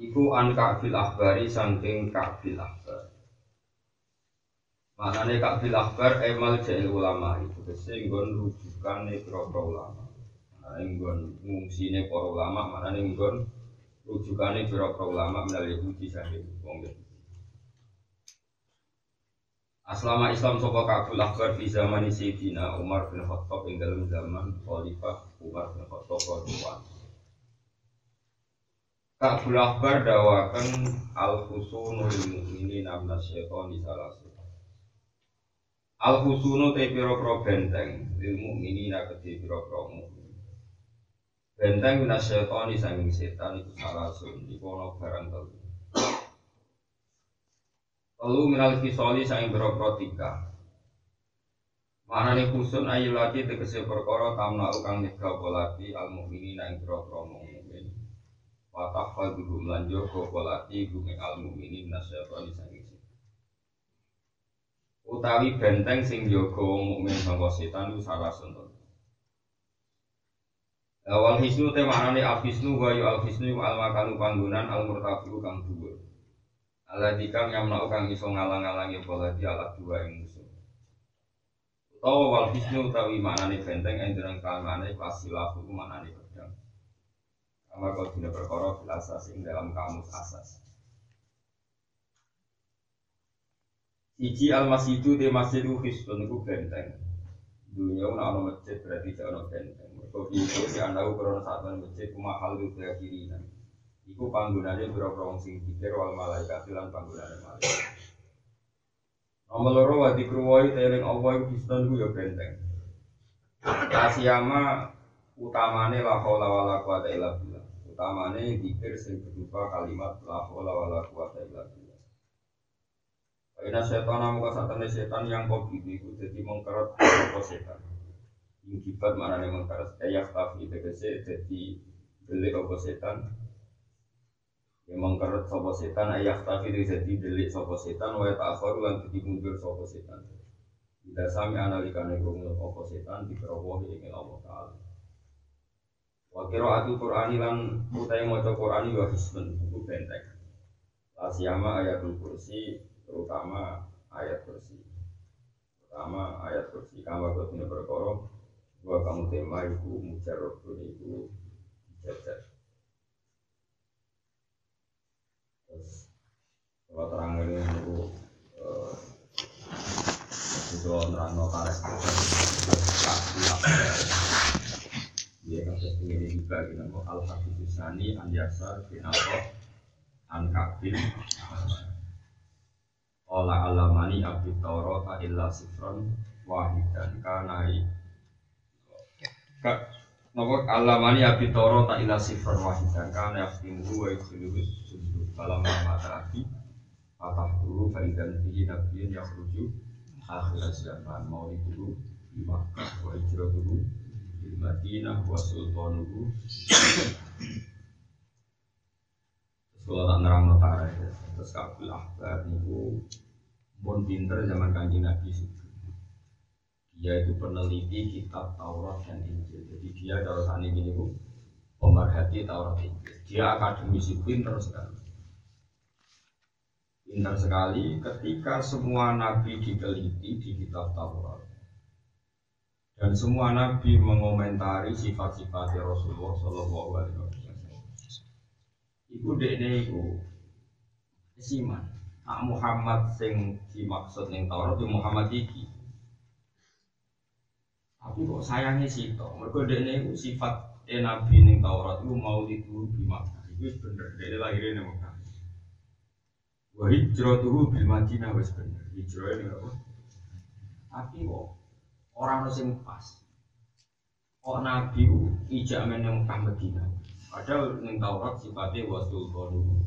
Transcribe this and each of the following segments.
Iku an ka'fil akhbari saking ka'fil akhbar. Maknane ka'fil akhbar emal jail ulama itu. Kese nggon rujukane para ulama. Maknane nggon ngungsine para ulama maknane nggon rujukane pira-pira ulama minal Yahudi saking wong. Aslama Islam sapa kabul akbar fi zaman Sayyidina Umar bin Khattab ing dalam zaman Khalifah Umar bin Khattab radhiyallahu Kabul akbar dawakan al husunu lil mu'minin amna syaitan di salah Al husunu te pira-pira benteng lil mu'minin kedhe pira-pira mukmin Benteng minas syaitan sanging setan itu salah sun di kono barang telu. Telu minal kisoli sanging biro tiga. Mana nih kusun lagi tegese perkara tamna ukang nyegah polati al mukminin ing mukmin. Watah fadhum lanjo ko polati gumeng al mukminin sanging setan. Utawi benteng sing jaga wong mukmin sangka setan itu salah sun Awal hisnu te maknane al hisnu wa yu al hisnu al makanu panggonan al murtafiu kang dhuwur. Aladzi kang yamna kang iso ngalang-alangi poladi alat dua ing musuh. Utawa wal hisnu utawi maknane benteng endereng kalmane pasilahu maknane Kama kau tidak fil asas ing dalam kamus asas. Siji al masjidu te masjidu hisnun ku benteng. Dunia una ono masjid berarti tidak ono benteng. Kopi itu di anda ukuran saat masjid mahal itu kayak kiri. Iku panggunanya berapa sing pikir wal malaikat lan panggunanya malaikat. Nomor loro wa dikruwai teling Allah iku Kristen ku ya benteng. Kasiyama utamane la haula wala quwata. Utamane dikir sing berupa kalimat la haula wala quwata illa billah. Karena setan namun kasatane setan yang kopi itu jadi mengkeret apa setan. Ingkibat mana nih mengkaras ayak tapi tegese jadi delik apa setan yang mengkarat sopo setan ayak tapi jadi delik sopo setan wa ta'akhir lan jadi mundur sopo setan tidak sami analikane krungu apa setan di dikerowohi ing Allah taala wa qiraatul qur'ani lan utai maca qur'ani wa hisbun buku benteng Asyama ayatul kursi terutama ayat kursi pertama ayat kursi kama kau berkorok Gua kamu tema itu mujarabun itu jajar. Terus kalau terang ini itu itu nerang no karet dia kan ini juga kita mau al hadis sani an yasar bin al an kabin Ola alamani abdi taurata illa sifron wahidan kanai. Kak, nopo alamani abi toro tak ila sifar wahidan kan yaktimu wa yudhiluhu sundu falam mata abi patah dulu faidan bihi nabiyin yakhruju akhir zaman mau dulu di Makkah wa hijratuhu di Madinah wa sultanuhu kalau tak nerang notara terus kabul ahbar niku pun pinter zaman kanji Nabi dia itu peneliti kitab Taurat dan Injil. Jadi dia kalau saat ini bu pemerhati Taurat Injil. Dia akademisi pinter sekali. Pinter sekali ketika semua nabi diteliti di kitab Taurat. Dan semua nabi mengomentari sifat-sifat Rasulullah Shallallahu Alaihi Wasallam. Iku dekne iku Siman. Nak Muhammad sing dimaksud ning Taurat itu Muhammad iki Tapi kok sayangnya sih toh, mereka dia itu sifat eh, nabi ning Taurat itu mau itu di Makkah. Itu bener, dia lahirnya ning Makkah. Wa hijratuhu bil Madinah wis bener. Hijrah ini apa? Tapi kok orang sing pas. Kok nabi ijak men yang Mekah Madinah. Padahal ning Taurat sifatnya wasul konu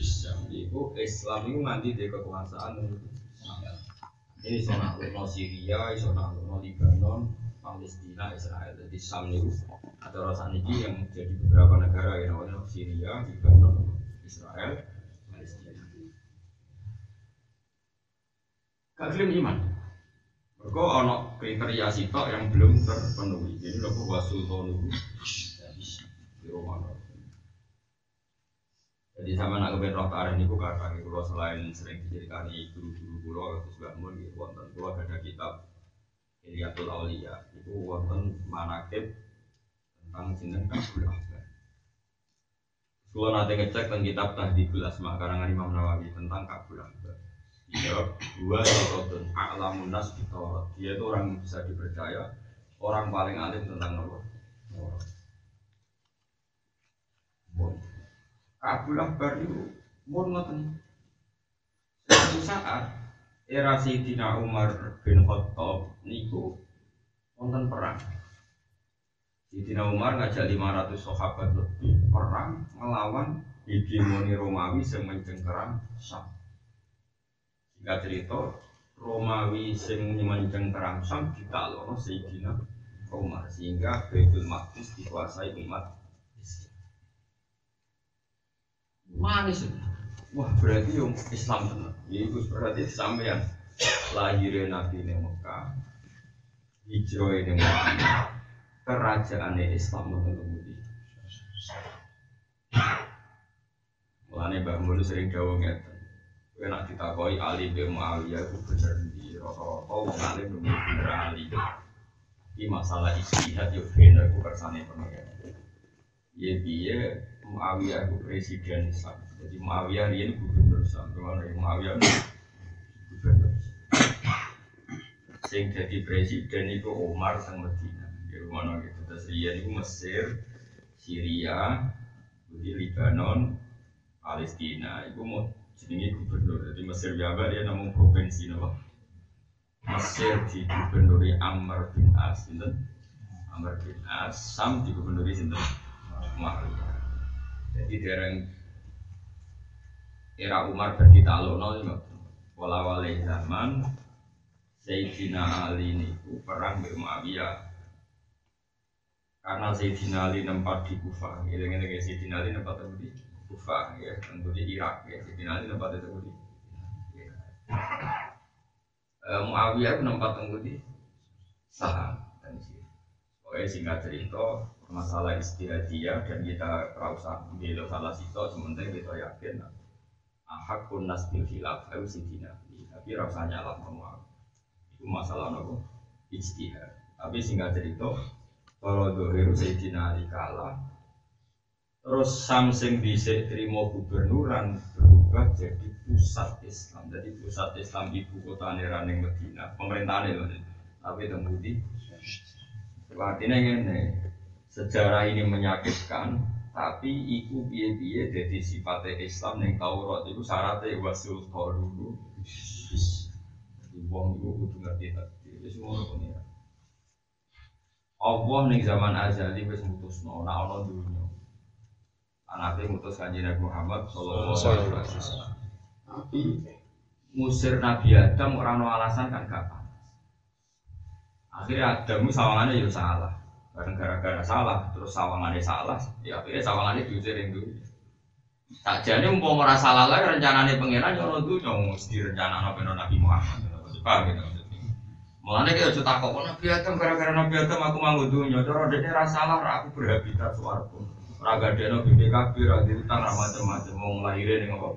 Islam itu Islam itu nanti dia kekuasaan ini zona no Syria, zona no Lebanon, Palestina, Israel. Jadi Sam itu ada rasa ini yang jadi beberapa negara yang namanya Syria, Lebanon, Israel, Palestina. Klaim iman. Mereka ono kriteria sitok yang belum terpenuhi. Jadi lo wasul di Roma. Jadi sama nak kepen roh tarikh niku kata kalau selain sering diceritani guru-guru atau juga mun gitu wonten ada kitab Iliatul Aulia itu wonten manakib tentang sinten kabul akbar. Nanti ngecek tentang kitab Tahdidul Asma karangan Imam Nawawi tentang kabul. Dia dua sototun a'lamun nas Dia itu orang yang bisa dipercaya, orang paling alim tentang Allah. Kabul Akbar itu pun ngoten. Suatu saat era Sayyidina Umar bin Khattab niku wonten perang. Sayyidina Umar ngajak 500 sahabat lebih perang melawan hegemoni Romawi yang mencengkeram Syam. Jika cerita Romawi sing mencengkeram Syam ditaklono Sayyidina Umar sehingga Baitul Maqdis dikuasai umat Manis. Wah berarti yang Islam tenan. Ya itu berarti sampean lahirnya Nabi di Mekah, hijrah di Mekah, kerajaan Islam itu kemudian. Mulane Mbak Mulu sering jauh ngeten. Kowe nak ditakoi Ali bin Muawiyah itu bener di rata-rata wong alim bener Ali. Ini masalah istihad yo bener ku kersane pengen. Iya piye Muawiyah itu presiden Islam. Jadi Muawiyah ini gubernur Islam. Ke mana ya Muawiyah gubernur. Sing jadi presiden itu Umar sang Medina. Di mana gitu. Terus dia itu Mesir, Syria, di Lebanon, Palestina. Itu mau jenenge gubernur. Jadi Mesir Jawa dia namun provinsi nama. Mesir di gubernuri Amr bin As, Amr bin As, Sam di gubernuri sinten Muawiyah. Jadi dereng era Umar berdi talono wala wale zaman Sayyidina Ali niku perang di Muawiyah karena Sayyidina Ali nempat di Kufah ini kayak Sayyidina Ali nempat di Kufah ya. Di Irak ya. Sayyidina Ali nempat itu di uh, Muawiyah tunggu di Saham dan sini. Pokoknya singkat cerita masalah istihadiyah dan kita rasa belo salah situ sementara kita yakin ahakun nas bil khilaf harus sidina. Tapi rasanya lah semua itu masalah nopo istihad tapi singkat cerita kalau dohiru Sayyidina Ali kalah terus samsing bisa terima gubernuran berubah jadi pusat Islam. Jadi pusat Islam ibu kota Neraning Medina pemerintahan itu tapi temudi artinya ini sejarah ini menyakitkan tapi iku biye jadi sifatnya Islam yang Taurat itu syaratnya wasul dulu wong itu kudu ngerti tadi itu semua pun ya Allah nih zaman azali wis mutusno ora ana anake mutus kanjeng Nabi Muhammad sallallahu alaihi wasallam tapi musir Nabi Adam orang no alasan kan gak akhirnya Adam sawangannya ya salah Bareng gara-gara salah, terus sawangannya salah, ya akhirnya sawangannya diusir itu. Saja ini mau merasa salah lagi rencananya pengiran yang itu dong mesti rencana nabi Nabi Muhammad. Paham gitu maksudnya. Mulanya kita cerita kok Nabi Adam gara-gara Nabi Adam aku mau dunia, cara dia rasa salah, aku berhabitat suaraku. Raga dia nabi BKB, raga utang, macam-macam mau ngelahirin yang apa.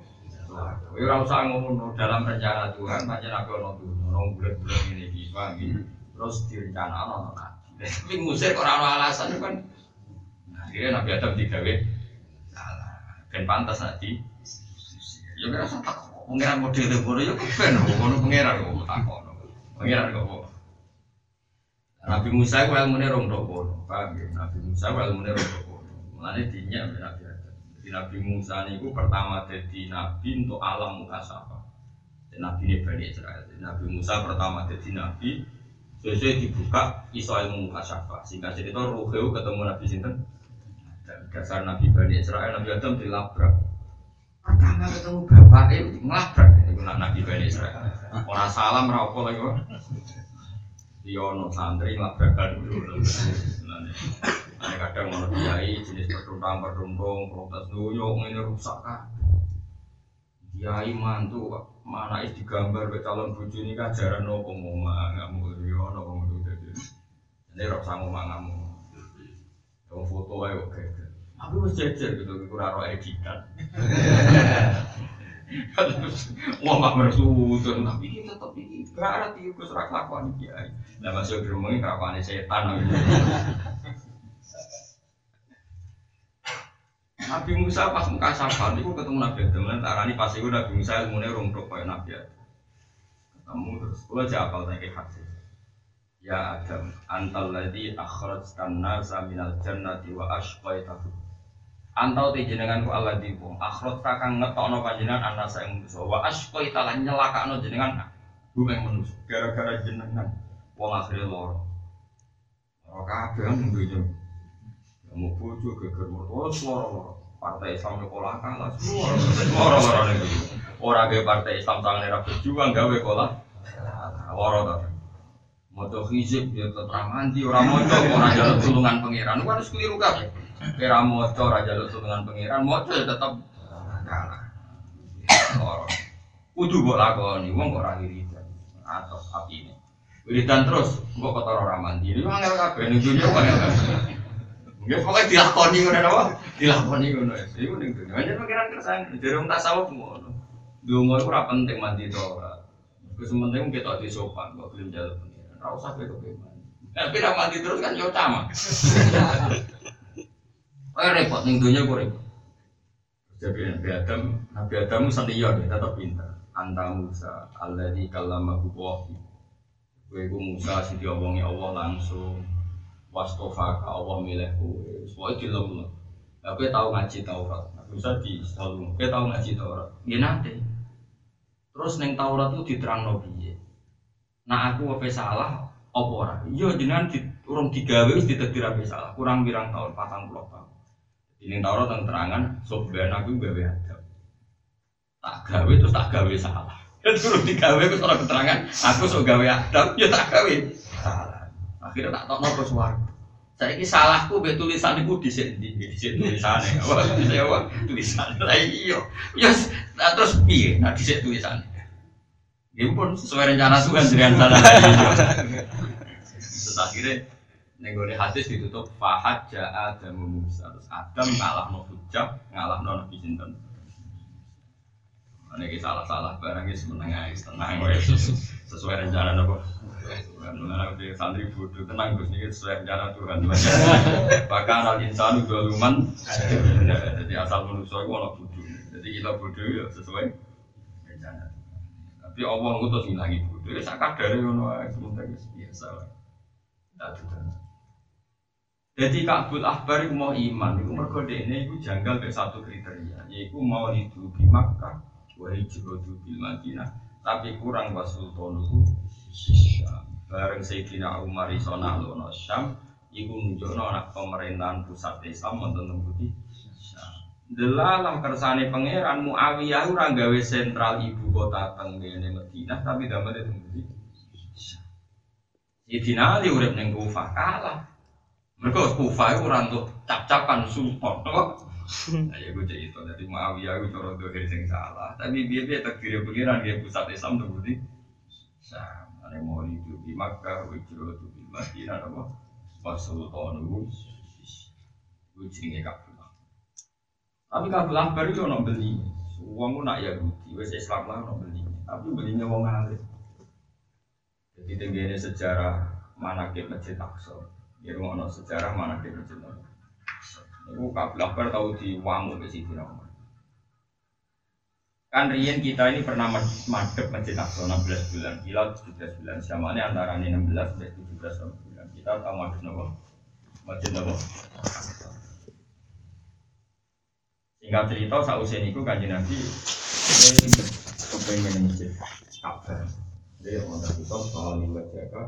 Ya ora usah ngomong dalam rencana Tuhan, pancen nabi ono dunya, ono bulan-bulan ini paham gitu. Terus direncanakan ono tapi musik kok orang alasan kan. Nah, akhirnya Nabi Adam digawe salah. Ben pantas nanti. Ya kira usah tak pengiran model bodoh ya ben ngono pengiran kok tak kono. Pengiran kok kok. Nabi Musa ku ilmune rong dopo. Paham ya? Nabi Musa ku ilmune rong. Mulane dinyak Nabi Adam. Jadi Nabi Musa niku pertama jadi nabi untuk alam mukasafah. Nabi ini Bani Israel. Nabi Musa pertama jadi nabi Sesuai dibuka iso ilmu kasyafa. Singkat cerita Ruheu ketemu Nabi Sinten. dasar Nabi Bani Israel, Nabi Adam dilabrak. Pertama ketemu bapak itu ngelabrak, itu Nabi Bani Israel. Orang salam rokok lagi. Diono santri ngelabrakan dulu. Ada kadang kiai jenis pertuntang pertuntung protes nuyuk ini rusak kan. Kiai mantu mana is digambar ke calon bucu ini jarang nopo ngomong nggak mau diono ngomong itu. Ini rok sanggup ngamu. Yang foto aja oke. Aku harus jajar gitu, kurang roh editan. Wah nggak bersudut, tapi kita tetap ini berat itu serak lakukan kiai. Nah masih ngomongin kelakuan setan. Nabi Musa pas muka safar itu ketemu Nabi Adam dan tarani pas itu Nabi Musa ilmunya rungkuk kayak Nabi Adam. Ketemu terus, kalau jawab lagi hadis. Ya Adam, antal ladzi akhrajtan nasa minal jannati wa ashqaitahu. Antau te jenengan ku Allah di wong akhraj kang ngetokno panjenengan anasa ing manusa wa ashqaita lan nyelakakno jenengan bumi manusa gara-gara jenengan wong akhire loro. Loro kabeh nang dunya. Mau bojo geger mertua loro-loro. Partai Islam sekolah kalah semua loro-loro ning Ora ge partai Islam tangane ra berjuang gawe kolah. Loro to. Moto hizib ya tetap ramanti orang moco orang jalur tulungan pangeran. Kan harus keliru kabeh. Kira moco ora jalur tulungan pangeran, moco ya tetap kalah. Loro. Kudu mbok lakoni, wong kok ora wiridan. Atos api ini. Wiridan terus, mbok ketara ramanti. Ini angel kabeh ning dunya angel kabeh. Ya pokoknya dilakoni ngono apa? Dilakoni ngono. Iku ning dunya. Hanya pikiran kersane, wong tasawuf ngono. Donga iku ora penting mandi to ora. Wis penting kita di sopan kok belum jalur pengiran. Ora usah kowe kepeman. Tapi ra mandi terus kan yo sama. Kowe repot ning dunya kok repot. Jadi Nabi Adam, Nabi Adam santiyah dia tetap pintar. Anta Musa, alladzi kallamahu wahi. Kowe Musa sing diomongi Allah langsung. Wastofaka Allah milih kowe. Soale dilem. Lah kowe tau ngaji Taurat. Nabi Musa di selalu. Kowe tau ngaji Taurat. Nggih nate. Terus neng Taurat itu diterangno piye? Nah aku apa salah apa ora? Iya jenengan di, urung digawe wis ditetir apa salah. Kurang pirang tahun, patang puluh tahun. Ini Taurat tentang terangan, sobean aku gawe ada. Tak gawe terus tak gawe salah. Terus digawe terus orang keterangan, aku sok gawe adab, ya tak gawe salah. Akhirnya tak tahu nopo suara. Saya ini salahku be tulisan itu di sini, di. Wah, saya wah tulisan. Lah iya, ya terus piye? Nah di sini tulisannya. Ini pun sesuai rencana Tuhan dengan salah. Terus akhirnya nenggone hadis ditutup fahad ja'a dan Musa terus Adam ngalah no hujab ngalah no nabi sinten ini salah-salah barang ini semenengah tenang sesuai rencana nopo Mana di santri bodoh tenang gus ini sesuai rencana Tuhan. Bahkan al insan udah luman jadi asal manusia itu orang bodoh. Jadi kita bodoh ya sesuai rencana tapi Allah ngutus ngilangi bodoh. Ya sakar dari ono sementara biasa lah. Tidak jadi Kabul Akbar itu mau iman, itu mergo ini itu janggal ke satu kriteria, yaitu mau hidup di Makkah, wa hijratu bil Madinah, tapi kurang wasultan itu Syam. Bareng Sayyidina Umar iso nalono Syam, iku nunjukno anak pemerintahan pusat Islam wonten tembuti Syam. Delalah kersane pangeran Muawiyah ora gawe sentral ibu kota teng ngene Madinah, tapi damel tembuti Syam. Sayyidina Ali urip ning Kufah kalah. Mereka Kufah itu orang tuh cap-capan sultan, apa? Nah, ya gue cerita, jadi Muawiyah itu cara dohir sing salah. Tapi dia dia takdir pengiran dia pusat Islam tuh budi. Sama, ada mau hidup di Makkah, wajro itu di Madinah, apa? Pas sultan itu, gue jenenge Kabul. Tapi Kabul Akbar itu orang beli, uangmu nak Yahudi, wes Islam lah orang beli. Tapi belinya wong alim. Jadi tingginya sejarah manakib Masjid Aqsa. Ya sejarah mana kita cerita. Iku Kabul Akbar tahu di Wamu ke sini Umar. Kan Rian kita ini pernah madep Masjid Aqsa 16 bulan, Hilal 17 bulan, zamannya antara ini 16 sampai 17 bulan. Kita tahu madep nopo, Masjid nopo. Singkat cerita, sausia niku kanji Nabi kepengen masjid Ka'bah. Jadi orang kita soal wajah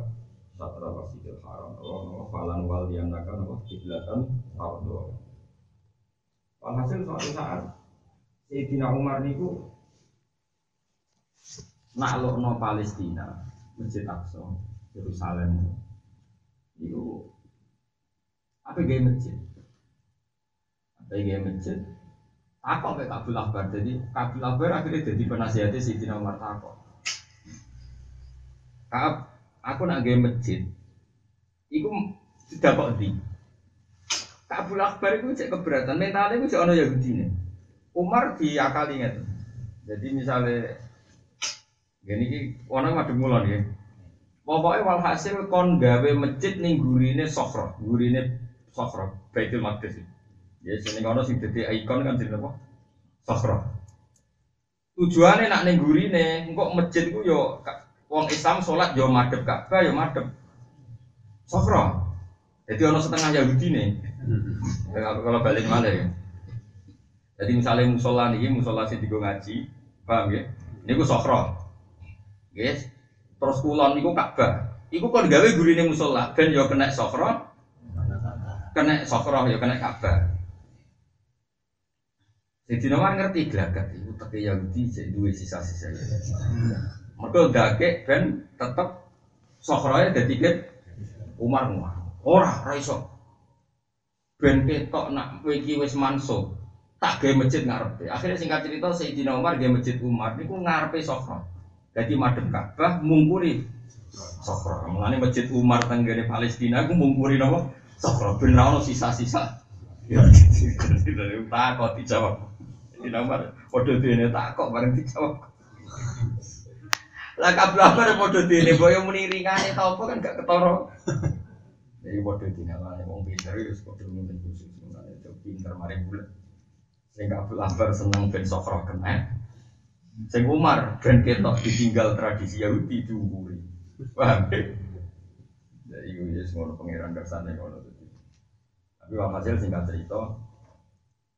satra masjidil haram Allah Allah falan wal yang nakan Allah kiblatan ardo Alhasil suatu saat Sayyidina Umar niku naklukno Palestina, Masjid Aqsa, Yerusalem. Itu apa gaya masjid? Apa gaya masjid? Takok kayak Kabul Akbar. Jadi Kabul Akbar akhirnya jadi penasihatnya Sayyidina Umar takok. Kab, aku nak gaya masjid. Iku tidak kok di. Kabul Akbar itu cek keberatan. Mentalnya itu cek ono Yahudi nih. Umar diakali nggak Jadi misalnya gini ki orang madem mulon ya. Pokoknya walhasil kon gawe masjid ning gurine sofro, gurine sofro, Baitul Maqdis. Ya sini kono sing dadi ikon kan jenenge apa? Sofro. Tujuannya nak ning gurine, engkok masjid ku yo wong Islam sholat yo madhep Ka'bah yo madhep Sofro. Jadi ono setengah Yahudi nih. Kalau balik mana ya? Jadi misalnya musola nih, musola sih tiga ngaji, paham ya? Ini gue sofro, yes. Terus kulon niku Ka'bah. Iku kok digawe gurine musola, ben yo kena sofro, kena sofro yo kena Ka'bah. Jadi nomor ngerti gelagat itu tapi Yahudi jadi dua sisa-sisa. Mereka dake ben tetep sofronya jadi kan Umar Umar. Ora, ora iso. Ben ketok nak kowe iki wis manso, tak gawe masjid ngarepe. Akhirnya singkat cerita Sayyidina Umar gawe masjid Umar niku ngarepe Sofra. Jadi madhep Ka'bah mungkuri Sofra. Mulane masjid Umar tenggene Palestina iku mungkuri napa? Sofra ben ono sisa-sisa. Ya, tak kok dijawab. Sayyidina Umar padha dene tak kok bareng dijawab. Lah kablah bare padha dene boyo muni ringane ta apa kan gak ketara. Jadi bodoh tidak lah, wong pinter itu bodoh mungkin khusus sebenarnya itu pinter mari bulat. Sehingga Abdul Akbar seneng ben sokro kena. Sing Umar ben ketok ditinggal tradisi Yahudi diungguri. Paham ya? Jadi itu ya semua pangeran kersane itu. Tapi hasil singkat cerita,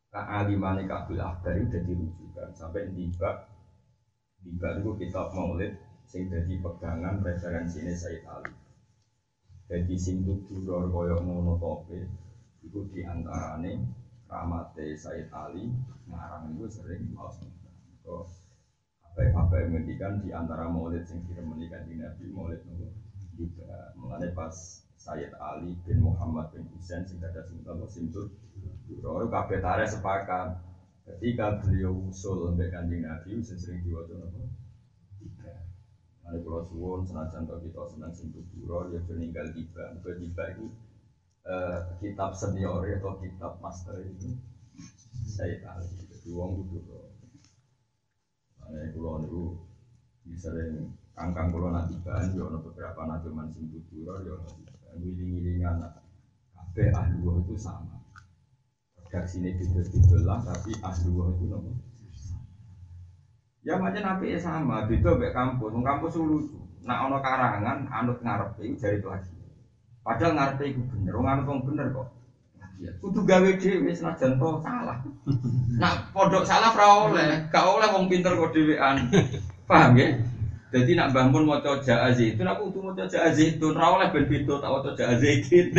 kealimane Abdul Akbar itu jadi rujukan sampai tiba tiba itu kitab Maulid sing jadi pegangan ini Sayyid Ali. Jadi sing tuduror koyok ngono tope Iku diantarane Ramate Sayyid Ali Ngarang itu sering maus So Apa-apa yang mendikan di antara maulid sing diremenikan di Nabi Maulid nopo? Juga Mengenai pas Sayyid Ali bin Muhammad bin Husain sing ada sing tahu tuduror kabeh tare sepakat. Ketika beliau usul sampai kanjeng Nabi, sering diwajib nopo Nanti kalau suwon senajan kalau kita senang sentuh duro, ya meninggal tiba. Maka tiba itu eh, kitab senior atau kitab master itu saya tahu. Jadi uang itu duro. Nah, kalau itu sering kangkang kalau nanti bahan, ya beberapa nanti man sentuh duro, ya ngiling-ngilingan. Kabeh ahli itu sama. Redaksi ini beda-beda lah, tapi ahli itu nomor Ya macam nabi sama, beda kayak kampus. Wong kampus lucu. Nak ono karangan, anut ngarep itu jari lagi. Padahal ngarep itu bener, wong anut wong bener kok. Ya, kudu gawe dhewe senajan to salah. Nak pondok salah ora oleh, gak oleh wong pinter kok dhewean. Paham ya? Jadi nak bangun mau coba itu, nak kudu mau coba itu, ora oleh ben beda tak mau coba itu.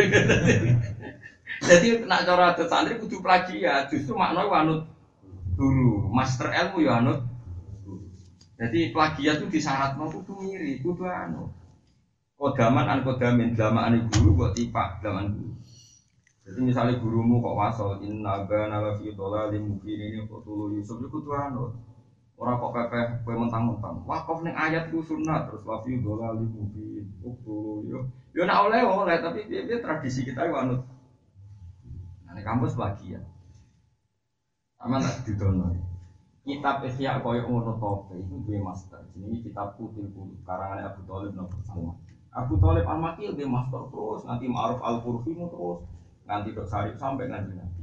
Jadi nak cara santri kudu plagiat, justru makna anut guru, master ilmu ya anut jadi plagiat itu disyarat mau kudu miri, kudu anu. Kodaman an kodamin damaan guru buat tipak daman guru. Jadi misalnya gurumu kok wasol inna bana la fi dhalalin mubin ini kok tulu Yusuf itu kudu anu. Ora kok pepeh kowe mentang-mentang. Wakaf ning ayat ku sunat terus la fi dhalalin mubin. Kok tulu yo. Yo nak oleh oleh tapi dia, dia tradisi kita itu anut. Nah, kampus plagiat. Aman tak didono kitab Ihya koyo ngono tope itu gue master. Ini kitab Kutil Kudu karangan Abu Thalib nopo sama. Abu Thalib Al Makil gue master terus nanti Ma'ruf Al Qurfi terus nanti dok Sarif sampai nanti nanti.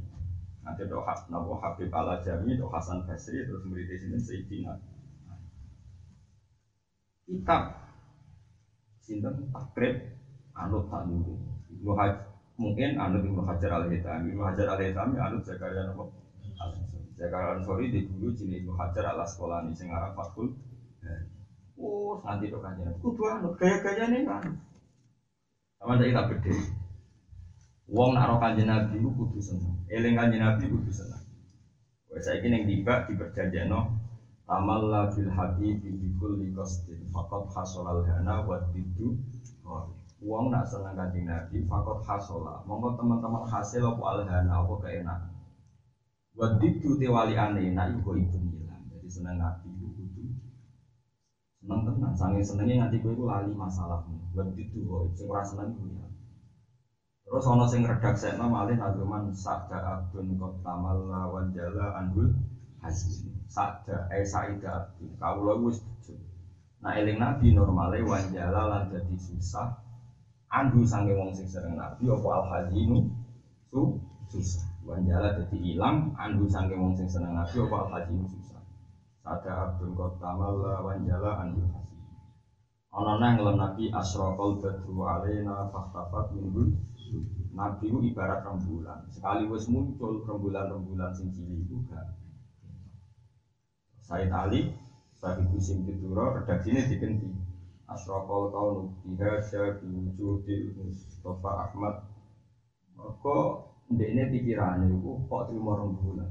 Nanti dok Hab nopo Habib Al Ajami dok Hasan Basri terus murid sini Sayyidina. Kitab sinten takrib anut tanuri Ibnu Hajar mungkin anut Ibnu Hajar Al Hitami Ibnu Hajar Al Hitami anut Zakaria nopo Zakaria Ansori di dulu jenis Ibnu Hajar ala sekolah ini sing arah Fathul. Oh, nanti tuh kan Kudu anut gaya-gaya nih kan. Sama saya tak beda. Wong nak kanjeng Nabi ku kudu seneng. Eling kanjeng Nabi kudu seneng. Saya ini yang tiba di perjanjian Tamalla bil habib bi kulli qasdin faqad hasolal hana wa didu Uang nak seneng kanjeng Nabi fakot hasola Monggo teman-teman hasil apa alhana apa keenak Wa didu te wali ane nak iku itu ngilang. Jadi seneng Nabi itu kudu. Seneng tenan, sange senengnya kowe iku lali masalahmu Wa didu kok sing ora seneng iku ya. Terus ana sing redaksena malih nazuman sabda abdun qad tamalla wan jala anhul hasin Sabda eh saida abdun kawula wis Nah eling Nabi normale wan jala lan dadi susah. Andu sange wong sing sering nabi apa al hazinu su susah wanjala jadi hilang andu sange wong sing seneng nabi apa hazinu susah sada abdul qatamalla wanjala andu hazin ana nang ngelem nabi asraqal badru alaina fahtafat minhul Nabi itu ibarat rembulan. Sekali wis muncul rembulan-rembulan sing cilik itu gak. Said Ali, Sahibu Sim Tidura, redaksinya diganti. Asraqal kaunu bihaja biwujudil Mustafa Ahmad. Maka ndekne pikirane iku kok trimo rembulan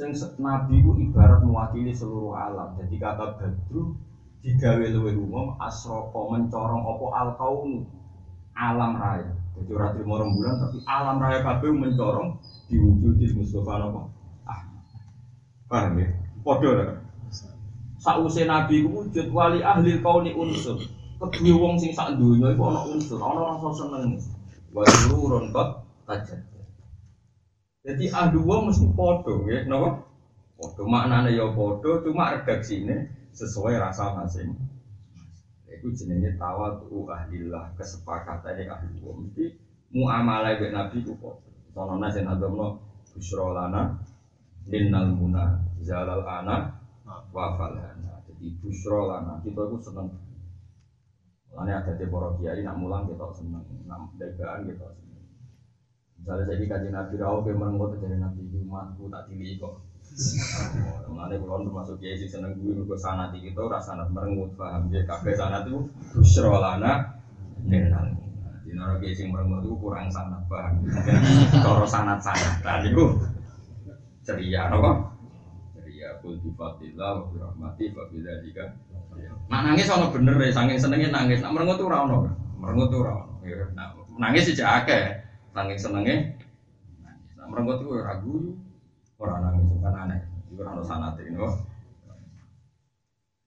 sing nabi ku ibarat mewakili seluruh alam. Jadi kata badru digawe luwih umum asraqa mencorong apa al kaunu alam raya. Jadi ora trimo rembulan tapi alam raya kabeh mencorong diwujudil Mustafa apa ah. Paham ya? Padha Sausé nabi ku wujud wali ahli kauni unsur. Kedua wong sing sak donya iku ana unsur, ana rasa seneng. Wa sururun tajad. Jadi ahli wong mesti padha nggih, napa? Padha maknane ya padha, cuma redaksine sesuai rasa masing. Iku jenenge tawadu ahlillah, kesepakatan ahli wong. Mesti muamalah mek nabi ku padha. Sono nasen agamno busra lana linnal muna zalal ana wafalana jadi busro lana kita itu seneng Mulanya ada di kiai nak mulang kita seneng, nak dagaan kita seneng. Misalnya saya kaji nabi rau ke merenggut dari nabi umatku tak pilih kok. Mulanya kalau termasuk kiai sih seneng gue gue sanat kita rasa sanat merenggut paham dia kafe sanat itu busro lana nenal. Di nara kiai sih merenggut itu kurang sanat paham. Kalau sanat sanat tadi gue ceria, nopo kul bi fadlillah wa bi rahmati fa bi dzalika Nak nangis ono bener ya, saking senenge nangis. Nak ora ono. Merengut ora ono. Ya, nah, nangis sih akeh. Saking senenge nangis. Nak merengut ku ora guyu. Ora nangis kan aneh. Iku ora ono sanate no.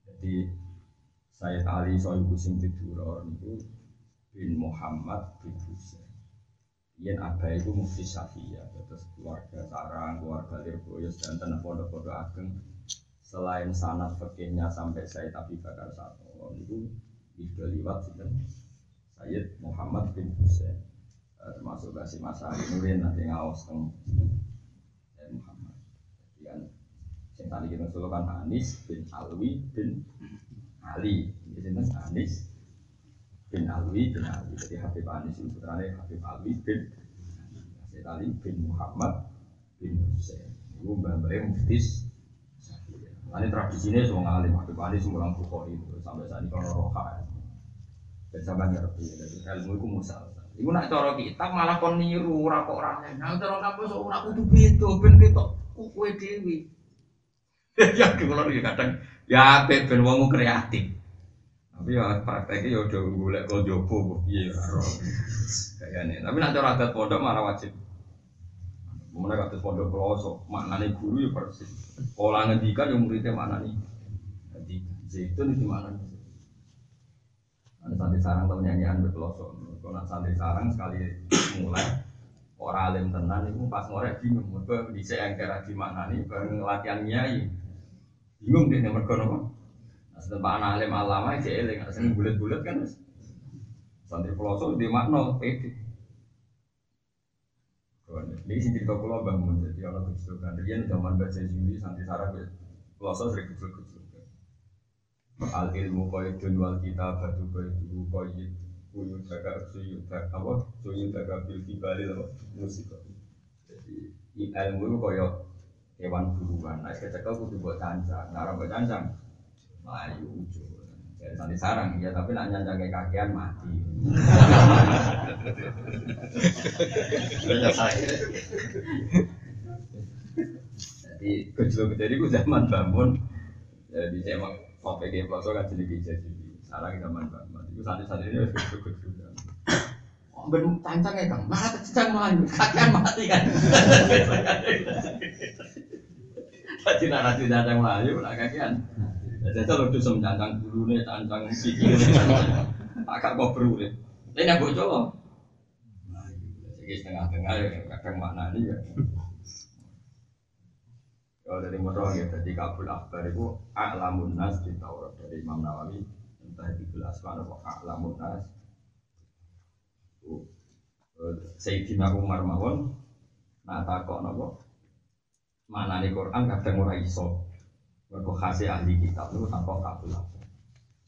Jadi Sayyid Ali Sohibu Sing Tiduror itu bin Muhammad bin Husain. Yen Abah itu mufti Syafi'iyah, terus keluarga Sarang, keluarga Lirboyos dan tanah pondok-pondok ageng selain sanat fakihnya sampai saya tapi bakar satu itu itu liwat sinten Sayyid Muhammad bin Husain termasuk kasih masa Nurin nanti ngawas teng Muhammad. Yang yang tadi kita kan Anis bin Alwi bin Ali. Ini sinten Anis bin Alwi bin Ali. Jadi Habib Anis itu putranya Habib Alwi bin Sayyid Ali bin Muhammad bin Husain itu mbak-mbaknya muftis ini tradisinya semua ngalim, Habib Ali semua Bukhari. Sampai saat ini kalau roha. Dan sampai ngerti, jadi ilmu itu musal. Iku nak cara kita malah kon niru ora kok ora Nah cara kampus ora kudu beda ben ketok kowe dhewe. Ya kula iki kadang ya apik ben wong kreatif. Tapi ya prakteknya ya udah golek kok jopo kok piye ora. Kayane. Tapi nak cara adat pondok malah wajib Kemudian kata pondok pelosok, maknanya guru ya persis. Pola ngendikan yang muridnya maknanya. Zaitun itu mana? Ada santri sarang tahu nyanyian berpelosok. Kalau santri sarang sekali mulai orang alim tenan itu pas ngorek bingung. Mereka bisa yang kira di mana nih, bareng latihan nyai. Bingung deh nomor kono. Nah, setelah pak alim alama aja eling, asal bulat-bulat kan. Santri pelosok di makna pede. Ini sih cerita pulau bangun jadi orang kecil kan. Dia zaman baca Juli santri sarang. Pulau sering kecil kecil. Al ilmu qaidun wal kita batu qaidu qaid kuyu jaga suyu jaga apa suyu jaga bil kibali apa musik. Jadi ilmu itu koyo hewan buruan. Nah, kecekel kudu buat cancang. Nah, buat cancang, melayu ujung. Jadi nanti sarang ya, tapi nak nyanjang kayak kakian mati. Jadi gejolak jadi ku zaman bangun. Jadi emang kopi kayak poso kan jadi bisa jadi. Sekarang zaman bangun. Itu santri-santri ini harus ben cancang ya kang, malah cancang melayu, kakian mati kan. Jadi nak nanti cancang melayu, nak kakian. Jadi itu lucu sem cancang dulu nih, cancang sikil nih, agak kau perlu nih. Ini yang bocor loh. Jadi setengah-tengah ya, kadang mana nih ya. Kalau dari motor ya, jadi kabul akbar itu a'lamun nas di Taurat dari Imam Nawawi. Entah di gelas mana kok a'lamun nas. Sayyidina Umar mawon nah takok napa mana nih Quran kadang ora iso. Mergo khase ahli kitab niku takok kabul akbar.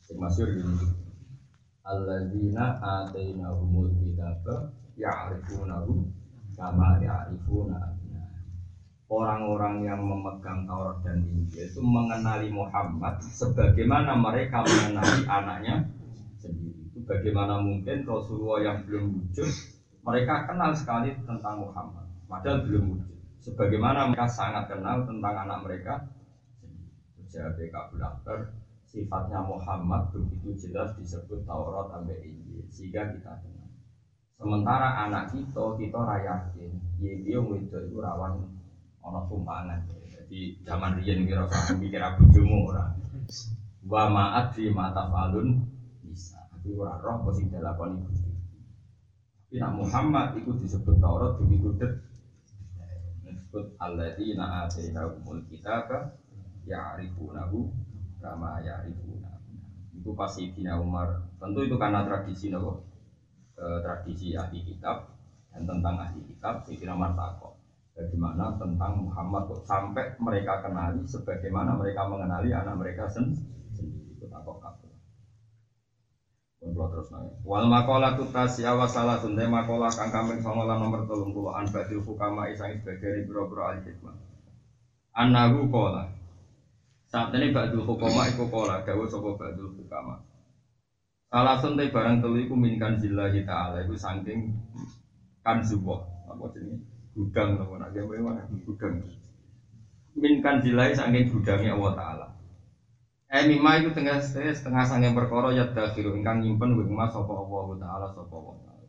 Sing masyhur gini alladzina atainahumul kitaba ya'rifunahu kama ya'rifuna orang-orang yang memegang Taurat dan Injil itu mengenali Muhammad sebagaimana mereka mengenali anaknya sendiri. Itu bagaimana mungkin Rasulullah yang belum wujud mereka kenal sekali tentang Muhammad padahal belum wujud. Sebagaimana mereka sangat kenal tentang anak mereka Jadi Kabul Akbar sifatnya Muhammad begitu jelas disebut Taurat sampai Injil sehingga kita kenal. Sementara anak kita kita rayakin, ya dia itu rawan ono tumpangan. Jadi zaman riyen kira mikir aku jumu ora. Wa ma'at fi mata falun bisa. Tapi ora roh kok sing dilakoni. Tapi nak Muhammad itu disebut Taurat begitu det disebut alladzina atainahumul kitaba ya'rifunahu kama ya'rifuna. Itu pas Sayyidina Umar. Tentu itu karena tradisi nopo? Eh, tradisi ahli kitab dan tentang ahli kitab Sayyidina Umar takok bagaimana tentang Muhammad kok sampai mereka kenali sebagaimana mereka mengenali anak mereka sendiri itu takok kabeh. Kulo terus nanya. Wal makola tutasi awas salah tunde makola kang kambing songolan nomor tolong puluh an badil fukama isang sebagai biro biro al hikmah. Anahu kola. Saat ini badul hukama iku kola dawu sopo badul hukama. Salah sunte barang telu iku minkan zillahi ta'ala iku saking kan zuboh. Apa jenis? Gudang nak gawe mana? Gudang minkan dilai saking gudangnya Allah Taala. Eh mima itu tengah setengah saking perkara ya dakhiru. Ingkang nyimpen wing mas sapa Allah Taala sapa Allah Taala.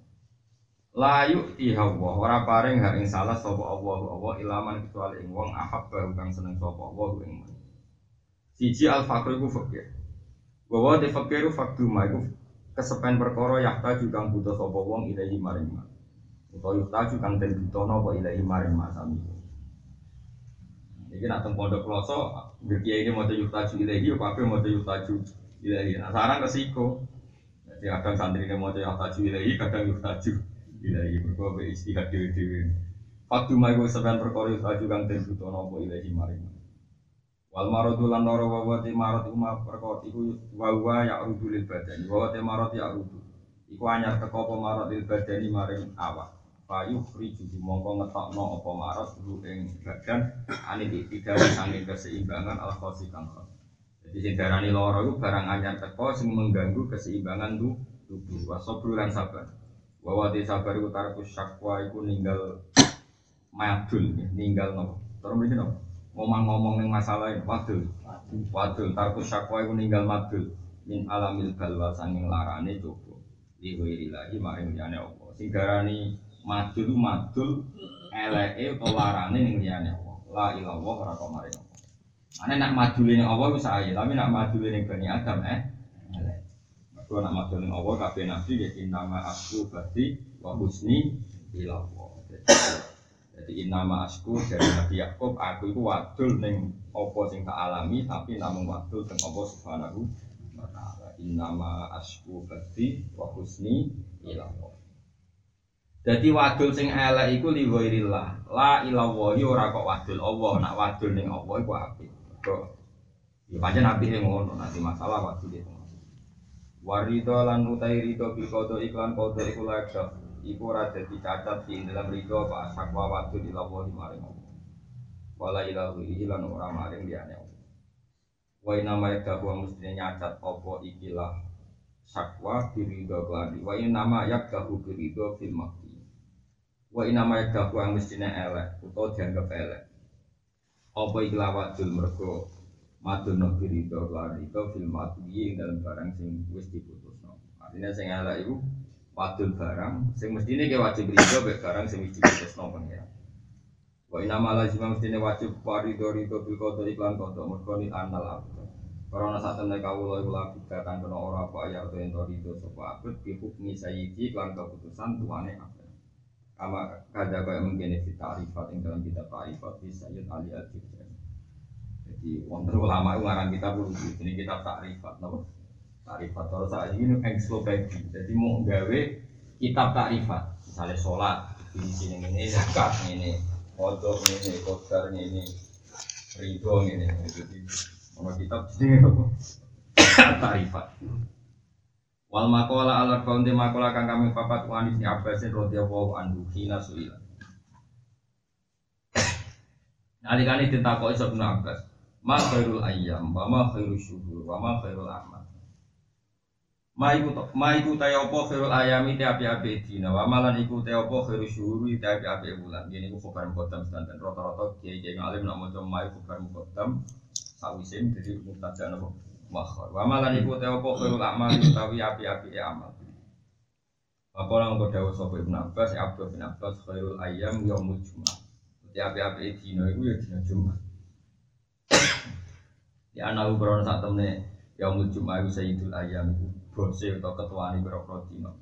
Layu tihawa ora paring hak ing salah sapa Allah Allah ilaman kecuali ing wong ahab baru kang seneng sapa Allah ing siji al fakir iku fakir. Bahwa te fakir faktu ma iku kesepen perkara yakta juga butuh sapa wong ilahi maring mas Utawa yuhtaju kang den butono apa ilahi maring masami. Iki nak teng pondok kloso, kiai ini mau yuhtaju ilahi, apa apa mau yuhtaju ilahi. Nah sekarang kesiko. Jadi kadang santri ini mau yuhtaju ilahi, kadang yuhtaju ilahi. Berkuah be istihad. Faktu mai gue sebenarnya perkara yuhtaju kang den butono apa ilahi maring. Wal maradu lan loro wa wa marad umma perkara iku ya rudul badani. Wa wa marad ya rudul. Iku anyar teko apa marad badani maring awak. Payu friju mongko ngetokno apa marat dulu ing badan ane tidak sanging keseimbangan al khosi kang Jadi sing darani loro iku barang anyar teko sing mengganggu keseimbangan tu tubuh. Wasobru lan sabar. Wa te sabar iku tarku syakwa iku ninggal madul ninggal nopo. Terus mriki nopo? Ngomong-ngomong ning masalah wadul. Wadul tarku syakwa iku ninggal madul min alamil balwa sanging larane coba. Liwiri lagi maring liyane apa. Sing darani madul madul eleke utawa larane ning liyane Allah. La ilallah ora kok mari. Ane nak madule ning Allah wis ae, tapi nak madule ning Bani Adam eh elek. Nak madul ning Allah kabeh nabi ya innama asku berarti wa husni ilallah. Jadi innama asku dari Nabi Yakub aku itu wadul ning apa sing tak alami tapi namun wadul teng Allah Subhanahu wa taala. Innama asku berarti wa husni. Jadi wadul sing elek iku li ghairillah. La ilallah ora kok wadul Allah, nak wadul ning Allah iku apik. Kok ya pancen apike ngono, nanti masalah wadul itu. Warido lan utai rido bil kodo iklan kodo iku layak Iku ora dadi cacat di dalam rido pak sakwa wadul di maring Allah. Wala ilahu lan ora maring liyane Allah. Wa nama yakdahu mestinya nyacat apa ikilah sakwa birido keladi. Wa nama yakdahu birido fil makti wa inama yadahu yang mestinya elek atau dianggap elek Apa ikhla wadul mergo madun nabi ridho lan ridho fil madwi dalam barang sing wis diputusno. Artinya sing elek iku wadul barang sing mestine ke wajib ridho mek barang sing wis diputusno pengen. Wa inna ma lazim mestine wajib ridho ridho bil qadar iklan qadar mergo ni anal abd. Karena saat temen kawula iku lagu katan kena ora apa ya atau ento ridho sapa abd bi hukmi sayyidi lan keputusan tuane abd. Kama kada kaya mungkin di tarifat ing dalam kitab tarifat di Sayyid Ali al Jadi wonten ulama itu ngarang kitab lucu. Ini kitab tarifat, napa? Tarifat terus saat ini ensiklopedia. Jadi mau gawe kitab tarifat, misalnya sholat, di sini ini zakat ini, kodok ini, kodar ini, ridho ini. Jadi mau kitab jadi tarifat. Wal makola ala kaunti makola kang kami papat wani si Abbasin radhiyallahu anhu hina suila. Alikane ditakoki Ibnu Abbas, ma khairul ayyam wa ma khairul syuhur wa ma khairul amal. Ma iku ma iku ta apa khairul ayami te api-api dina wa malan iku te apa khairul syuhur te api-api bulan. Yen iku khabar muqaddam sedanten rata-rata kiai-kiai ngalim nak maca ma iku khabar muqaddam sawisin jadi mubtada napa makhor. Wa malan iku te apa khairul amal utawi api-api amal. Apa orang kau dawuh sapa Ibnu Abbas, Abdul bin Abbas khairul ayyam yaumul jumat. Di api-api dina iku ya dina Jumat. Ya ana ukron sak temne yaumul jumat iku sayyidul ayyam iku bose atau ketuane boro dina.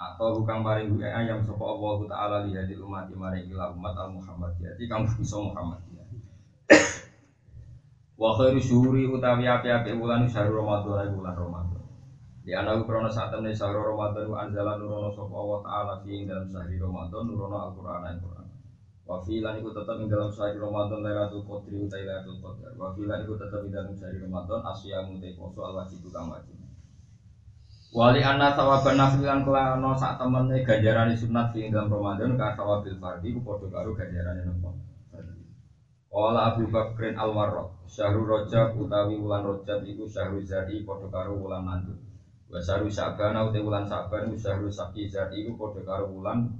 Atau bukan paring ayam sapa Allah taala li hadil umat maring umat al Muhammadiyah. Iki kang bisa Muhammadiyah. Wa khairu syuhuri utawi api-api wulan syahrul Ramadan iku bulan Ramadan. Di anak krono saat temen syahrul Ramadan anzala nurono sapa Allah taala fi dalam sahri Ramadan nurono Al-Qur'an Al-Qur'an. Wa fi lan iku tetep ing dalam sahri Ramadan Lailatul Qadri utai Lailatul Qadar. Wa fi lan iku tetep ing dalam sahri Ramadan asyamu te poso al wajib kang wajib. Wali anna sawaban nafil lan kelano sak temene ganjaran sunat fi dalam Ramadan ka sawabil fardhi ku padha karo ganjarane nopo. Wala Abu Bakrin Al Warraq Syahrul Rajab utawi wulan Rajab iku syahrul zari padha karo wulan nandur. Wa syahrul Sa'ban utawi wulan Sa'ban iku syahrul Saqi zari iku padha karo wulan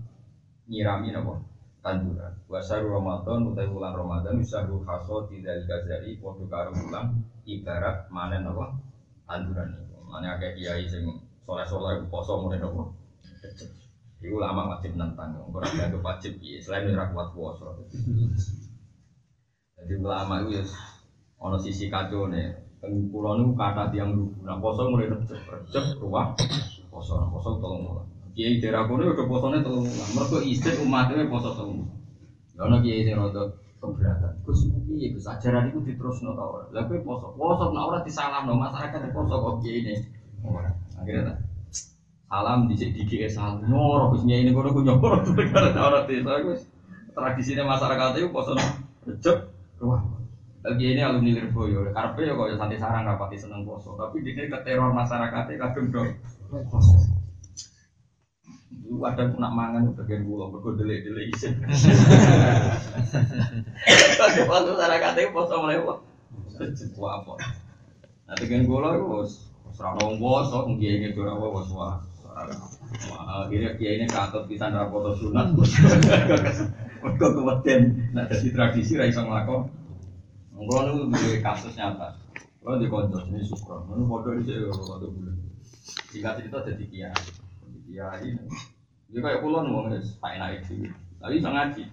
nyirami napa? Tanduran. Wa syahrul Ramadan utawi wulan Ramadan iku syahrul Hasad dzalika zari padha karo wulan ibarat manen napa? Tanduran iku. Mane kiai sing soleh-soleh poso mune napa? Iku lama wajib nentang, ora ada wajib selain ora kuat puasa. Jadi ulama itu ya ono sisi kacau nih. Pulau itu kata tiang dulu. Nah poso mulai recep, recep ruah poso, nah, poso tolong mulai. Kiai daerah kono udah posone tolong mulai. Mereka istri umatnya poso tolong mulai. Ya ono kiai sing rada keberatan. Gus piye Gus ajaran itu diterusno ta ora? Lah kowe poso. Poso nek ora disalamno masyarakat poso kok kiai ini. Akhirnya salam dicek dikik salam nyoro Gus nyai ini kono ku nyoro gara ora desa Gus. Tradisine masyarakat itu poso recep Wah, lagi ini alumni Lirboyo, karpe ya kok ya santai sarang rapati seneng poso, tapi di sini keteror masyarakatnya kadung dong. Lu ada nak mangan bagian gula, berkodele dele isin. Poso masyarakatnya poso mulai wah, apa? Nah bagian gula itu bos, serang poso, mungkin ini curang bos wah. Akhirnya kiai ini katut bisa rapoto sunat. Mereka kemudian nah jadi tradisi ra iso nglakon. Mengko niku duwe kasus nyata. Kalau di konco ini sukron, ini saya kalau foto bulan. Jika cerita jadi kiai, kiai. Dia kayak pulau nih, wong tak enak itu. Tapi bisa ngaji.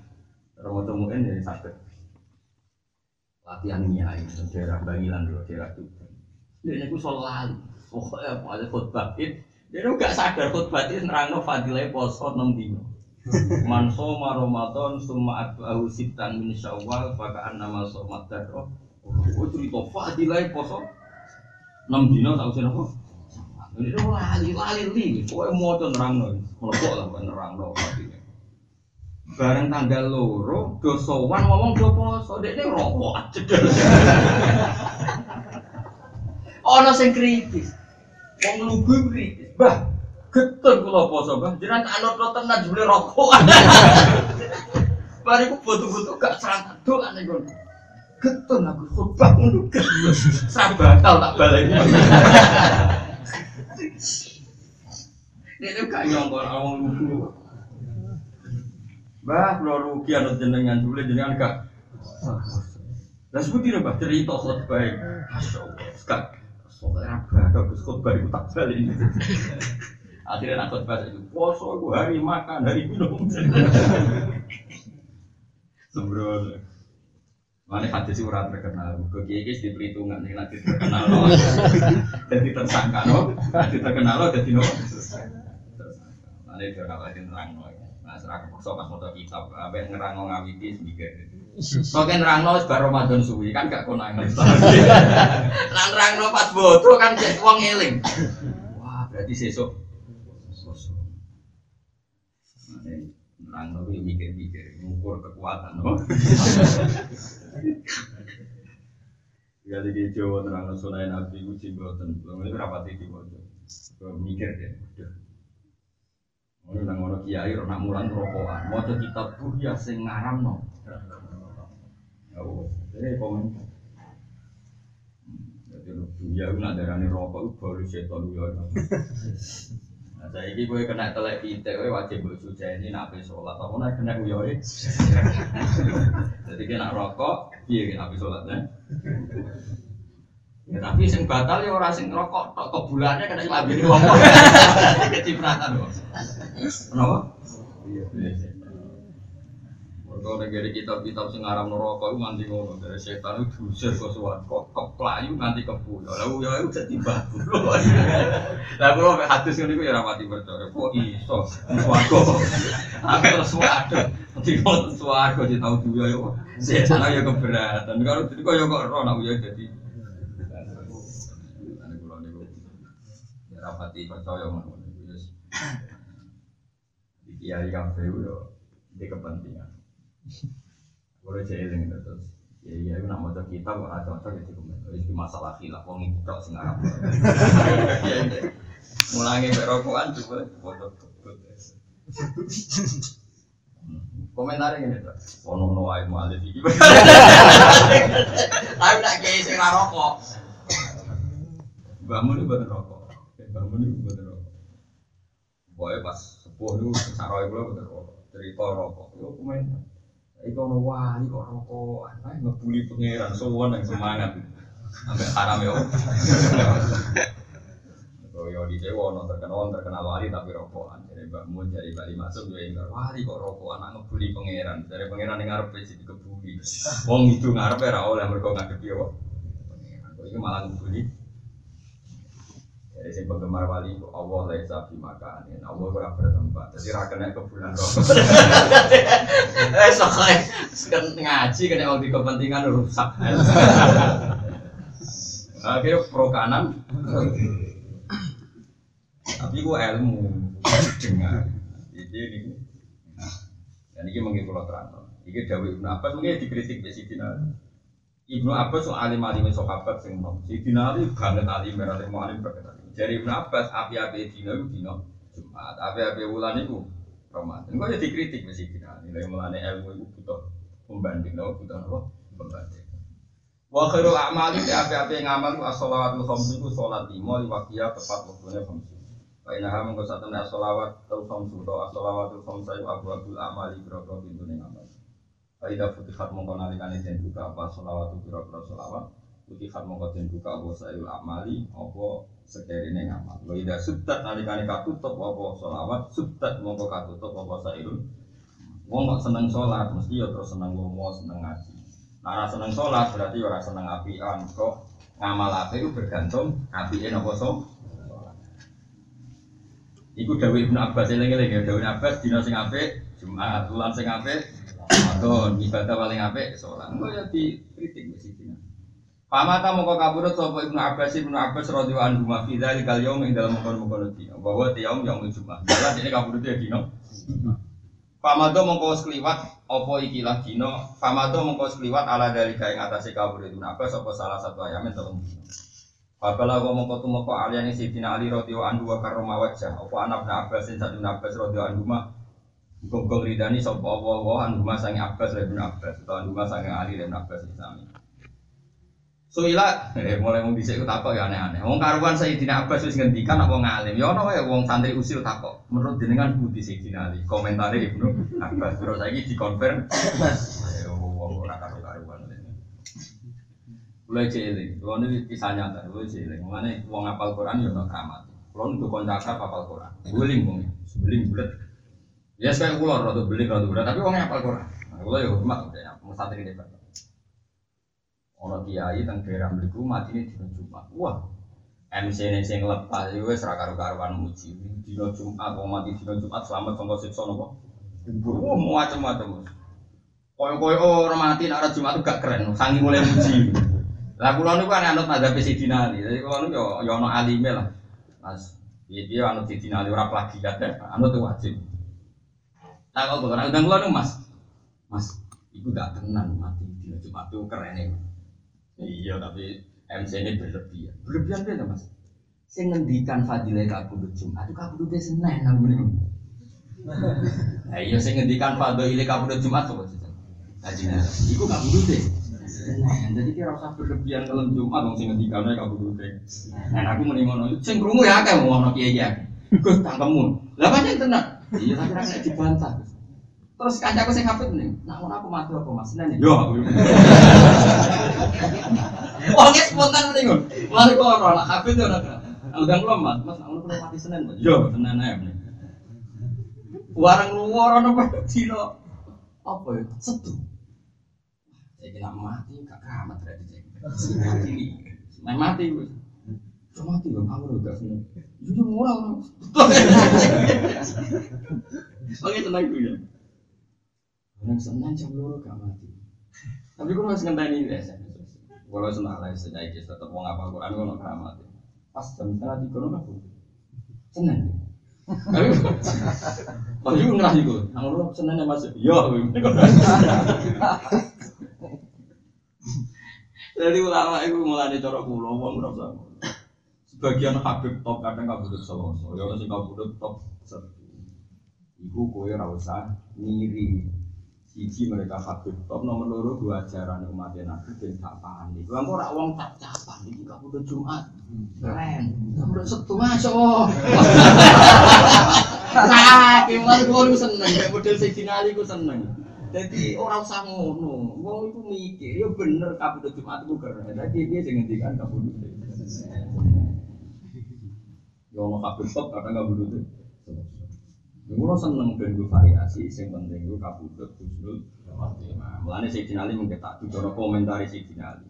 Mau temuin jadi sakit. Latihan kiai, daerah Bangilan dulu, daerah itu. Dia nyaku soal lalu. Pokoknya apa aja khutbah Dia itu gak sadar khutbah itu nerangno fadilah poso 6 dino. Man soma Ramadan summa atba'ahu sitan min Syawal faka annama somat darro. Oh cerita fadilah poso 6 dino tak usah apa. Ini itu lali lali li, pokoknya mau tuh nerang no, melebok lah nerang no fadilah. Bareng tanggal loro, dosowan ngomong do poso, dek ini rokok aja. Ono sing kritis, wong lugu kritis, bah Getun kula poso, Bang. Jenengan tak anut tenan jebule rokok. Bariku foto-foto gak serangan doa ning kono. Getun aku khotbah ngono. Sabatal tak baleni. Dia gak nyongkol awang lugu. Bah, kula rugi anut jenengan jebule jenengan gak. Lah seperti apa cerita khotbah. Masya Allah. Sekarang soalnya apa? Gus khotbah itu tak balik. Akhirnya nak khotbah itu poso gue hari makan, hari minum. Sembrono. Mana hadis sih orang terkenal, ke kiai kiai di perhitungan ini nanti terkenal loh, jadi tersangka loh, nanti terkenal loh, jadi loh. Mana itu orang lain terang loh, nah serah kepaksa pas mau kitab, apa ngerang ngawiti sedikit. Kan nerang loh sebar Ramadan suwi kan gak konangan. Lan nerang loh pas bodoh kan jadi uang eling. Wah berarti sesuk Nerang loh mikir-mikir, ngukur kekuatan loh. Ya di Jawa terang sunai Nabi ku jimboten, belum ini rapati di bodoh. Mikir udah. Ono nang ono kiai ora nak mulang rokokan, maca kitab buya sing ngaramno. Ya wes, ini komen. Jadi buya ku nak darani rokok baru setan ya. Nah, saya ini gue kena telek pitik, gue wajib gue suci ini nak sholat. Apa nak kena uyoi? Jadi kena rokok, iya kena habis sholat ya. Ya, tapi sing batal ya orang sing rokok tok bulannya kena labi ini wong. Kecipratan kok. Kenapa? Iya. Mereka negeri kitab-kitab sing aram rokok itu nganti ngono dari setan itu diusir ke kok keplayu nganti kebu. Lalu ya itu jadi bagus. Lah kalau hadis ini gue ya rapati percaya. Kok iso suwargo? Aku terus suwargo. Nanti kalau suwargo di tahu juga ya. Setan ya keberatan. Kalau itu kok ya kok roh nak ya jadi. Ya percaya ngono. Kiai kafe itu di kepentingan. Boleh jeling terus. Ya iya itu nak maca kitab ada cocok itu komentar. Itu masalah khilaf wong iki tok sing Arab. Mulangi mek rokokan juga foto Komentar ini tuh, ono no ae malih iki. Tapi tak kiai sing ora rokok. Bangun itu buat rokok. Bangun itu buat rokok. Pokoknya pas sepuh itu saroi gue buat rokok. Cerita rokok. Yo komentar. Iku ono wali kok rokokan, ae ngebuli pangeran sowan yang semangat. Sampai haram yo. Yo di dewa ono terkenal terkenal wali tapi rokokan. Jadi Mbak Mun jadi bali masuk yo enggak wali kok rokokan anak ngebuli pangeran. Dari pangeran yang ngarep sih dikebuli. Wong itu ngarep ora oleh mergo ngadepi yo. Kok iki malah ngebuli. Jadi sing penggemar wali itu Allah laisa fi makanin. Allah ora bertempat. Jadi ra kena ke bulan rokok. Eh soalnya kan ngaji kena di kepentingan rusak. Akhirnya pro kanan. Tapi gua ilmu dengar. Jadi ini. Dan ini mungkin kalau terang. Ini Dawi Ibn Abbas mungkin dikritik di sini. Ibnu Abbas so alim alim sahabat sing nom. Sidina Ali banget alim merah mau alim banget. Dari Ibnu api-api dino itu dino Jumat, api-api bulan itu Ramadan. Kok jadi kritik mesti kita. Nilai mulane ilmu itu butuh pembanding, no? butuh apa? Pembanding. Wa khairul a'mali api-api ngamal ku as-shalawatul khamsu ku salat lima li waqtiha tepat waktune khamsu. Fa inna ha mengko satene as-shalawat tul khamsu to as-shalawatul khamsu iku abwaabul a'mali biro pintune ngamal. Fa idza futihat mengko nalikane den buka apa shalawatul biro-biro shalawat Utihat mongko den buka apa sayul amali apa sekerine ngamal. Wa idza subtat nalikane katutup apa selawat, subtat mongko katutup apa sairun. Wong kok seneng sholat, mesti ya terus seneng lomo, seneng ngaji. Nah, seneng sholat berarti ora seneng apian. Kok ngamal api itu bergantung apike napa so. Iku Dawi Ibnu Abbas eling-eling ya Dawi Abbas dina sing apik Jumat, bulan sing apik Ramadan, ibadah paling apik sholat. Engko ya dikritik mesti dina. Pamata moko kabudut sapa Ibnu Abbas Ibnu Abbas radhiyallahu anhu ma fi dzalikal yaum ing dalem mengkon-mengkon dina bahwa ti yaum Jumat. Dalah ini kabudut ya dina. Pamado mongko wis kliwat apa ikilah dina. Pamado mongko wis kliwat ala dalika ing atase kabudut Ibnu Abbas apa salah satu ayamen telung dina. Babala kok mongko tumeka aliyane Sidina Ali radhiyallahu anhu wa karrama wajah apa anak Ibnu Abbas sing satu Abbas radhiyallahu anhu mah Gogol ridani sapa Allah anhu ma sange Abbas lan Ibnu Abbas utawa anhu ma sange Ali lan Abbas sami. Suila, eh, mulai mau bisa ikut takok ya aneh-aneh. Wong karuan Sayyidina Abbas wis ngendikan apa ngalim. Ya ono wae wong santri usil takok. Menurut jenengan budi Sayyidina Ali. Komentare Ibnu Abbas terus saiki dikonfirm. Eh wong ora karo karuan. Mulai cilik, kalau ini kisah nyata, mulai cilik. Mana uang apal Quran ya tak keramat. Kalau untuk kontrakan apal Quran, beling bung, beling bulat. Ya sekarang keluar atau beling atau bulat, tapi uangnya apal Quran. Nah, kalau ya hormat, ya santri ini Orang kiai tentang daerah beliku mati ini di Jumat. Wah, MC ini sing lepas, itu wes raka karuan muji. Dino Jumat, mau mati dino Jumat selamat sangka siksa nopo. Wah, macam-macam. Koyo-koyo orang mati nak Jumat itu gak keren, sangi mulai muji. Lah kula niku kan anut madzhab Sidina Ali. Jadi kula niku yo yo ono alime lah. Mas, piye anut Sidina Ali ora plagiat ya, anut wajib. Nah kok ora undang kula niku Mas. Mas, iku gak tenan mati di Jumat itu keren ya. Iya, tapi MC ini berlebihan. Berlebihan beda Mas. Sing ngendikan fadilah kabudut Jumat itu kabudutnya Senin aku niku. Nah iya sing ngendikan fadilah kabudut Jumat kok. Haji Nabi, iku kabudutnya. Nah, jadi kira usah berlebihan kalau Jumat dong sing ngendikane kabudute. Nah, aku muni ngono. Sing krungu ya akeh ngono kiai ya. Gus tangkemmu. Lah pancen tenan. Iya, tapi ra nek dibantah. Terus kancaku sing hafid nih, nah ngono aku mati apa Mas Nen? Yo. Wong ge spontan muni ngono. Mari kok ora lah hafid yo ora. Udah belum mas, mas ngono perlu mati Senin, Mas. Yo, Senin ae. Warang luar ono dino apa ya? Setu. Saya kira mati, gak keramat berarti saya. Mati nih, main mati gue. Cuma mati bang, kamu udah seneng. Jujur murah orang. Oke tenang gue ya. Orang senang jam dulu gak mati. Tapi gue masih ngenteni ini ya. Kalau senang lah sedaya tetap mau ngapa Quran gue nggak keramat. Pas jam setengah tiga nggak pun. Senang. Tapi, gue ngerasa gue. Nang lu senangnya masuk. Yo. Jadi ulama itu mulai cara pulau, wong ora Sebagian Habib top kadang kabudut solo, ya sing kabudut top satu. Iku kowe ora usah ngiri. Siji mereka Habib top nomor loro dua ajaran umat Nabi ben gak paham. Iku engko ora wong tak capan iki kabudut Jumat. Keren. Kabudut Sabtu masuk. Nah, kulo seneng, model sing dinali ku seneng. Jadi orang usah ngono, wong itu mikir, ya bener kabudut Jumat itu keren. Tapi dia jangan ngendikan kabudut. Ya ono kabudut top kadang kabudut. Ngono seneng ben variasi, sing penting gue kabudut khotimah. Mulane sing dinali mungkin tak cara komentari sing dinali.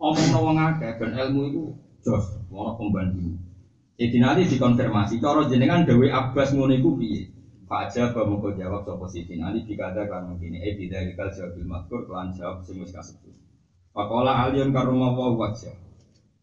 Omong wong akeh ben ilmu itu jos, ono pembanding. Sing dinali dikonfirmasi, cara jenengan Dewi Abbas ngono iku piye? Bahwa mau jawab sopo sitin Ali dikata kan mungkin eh tidak dikal jawabil makkur kelan jawab sing wis kasebut. Pakola alien karuma wa wajah.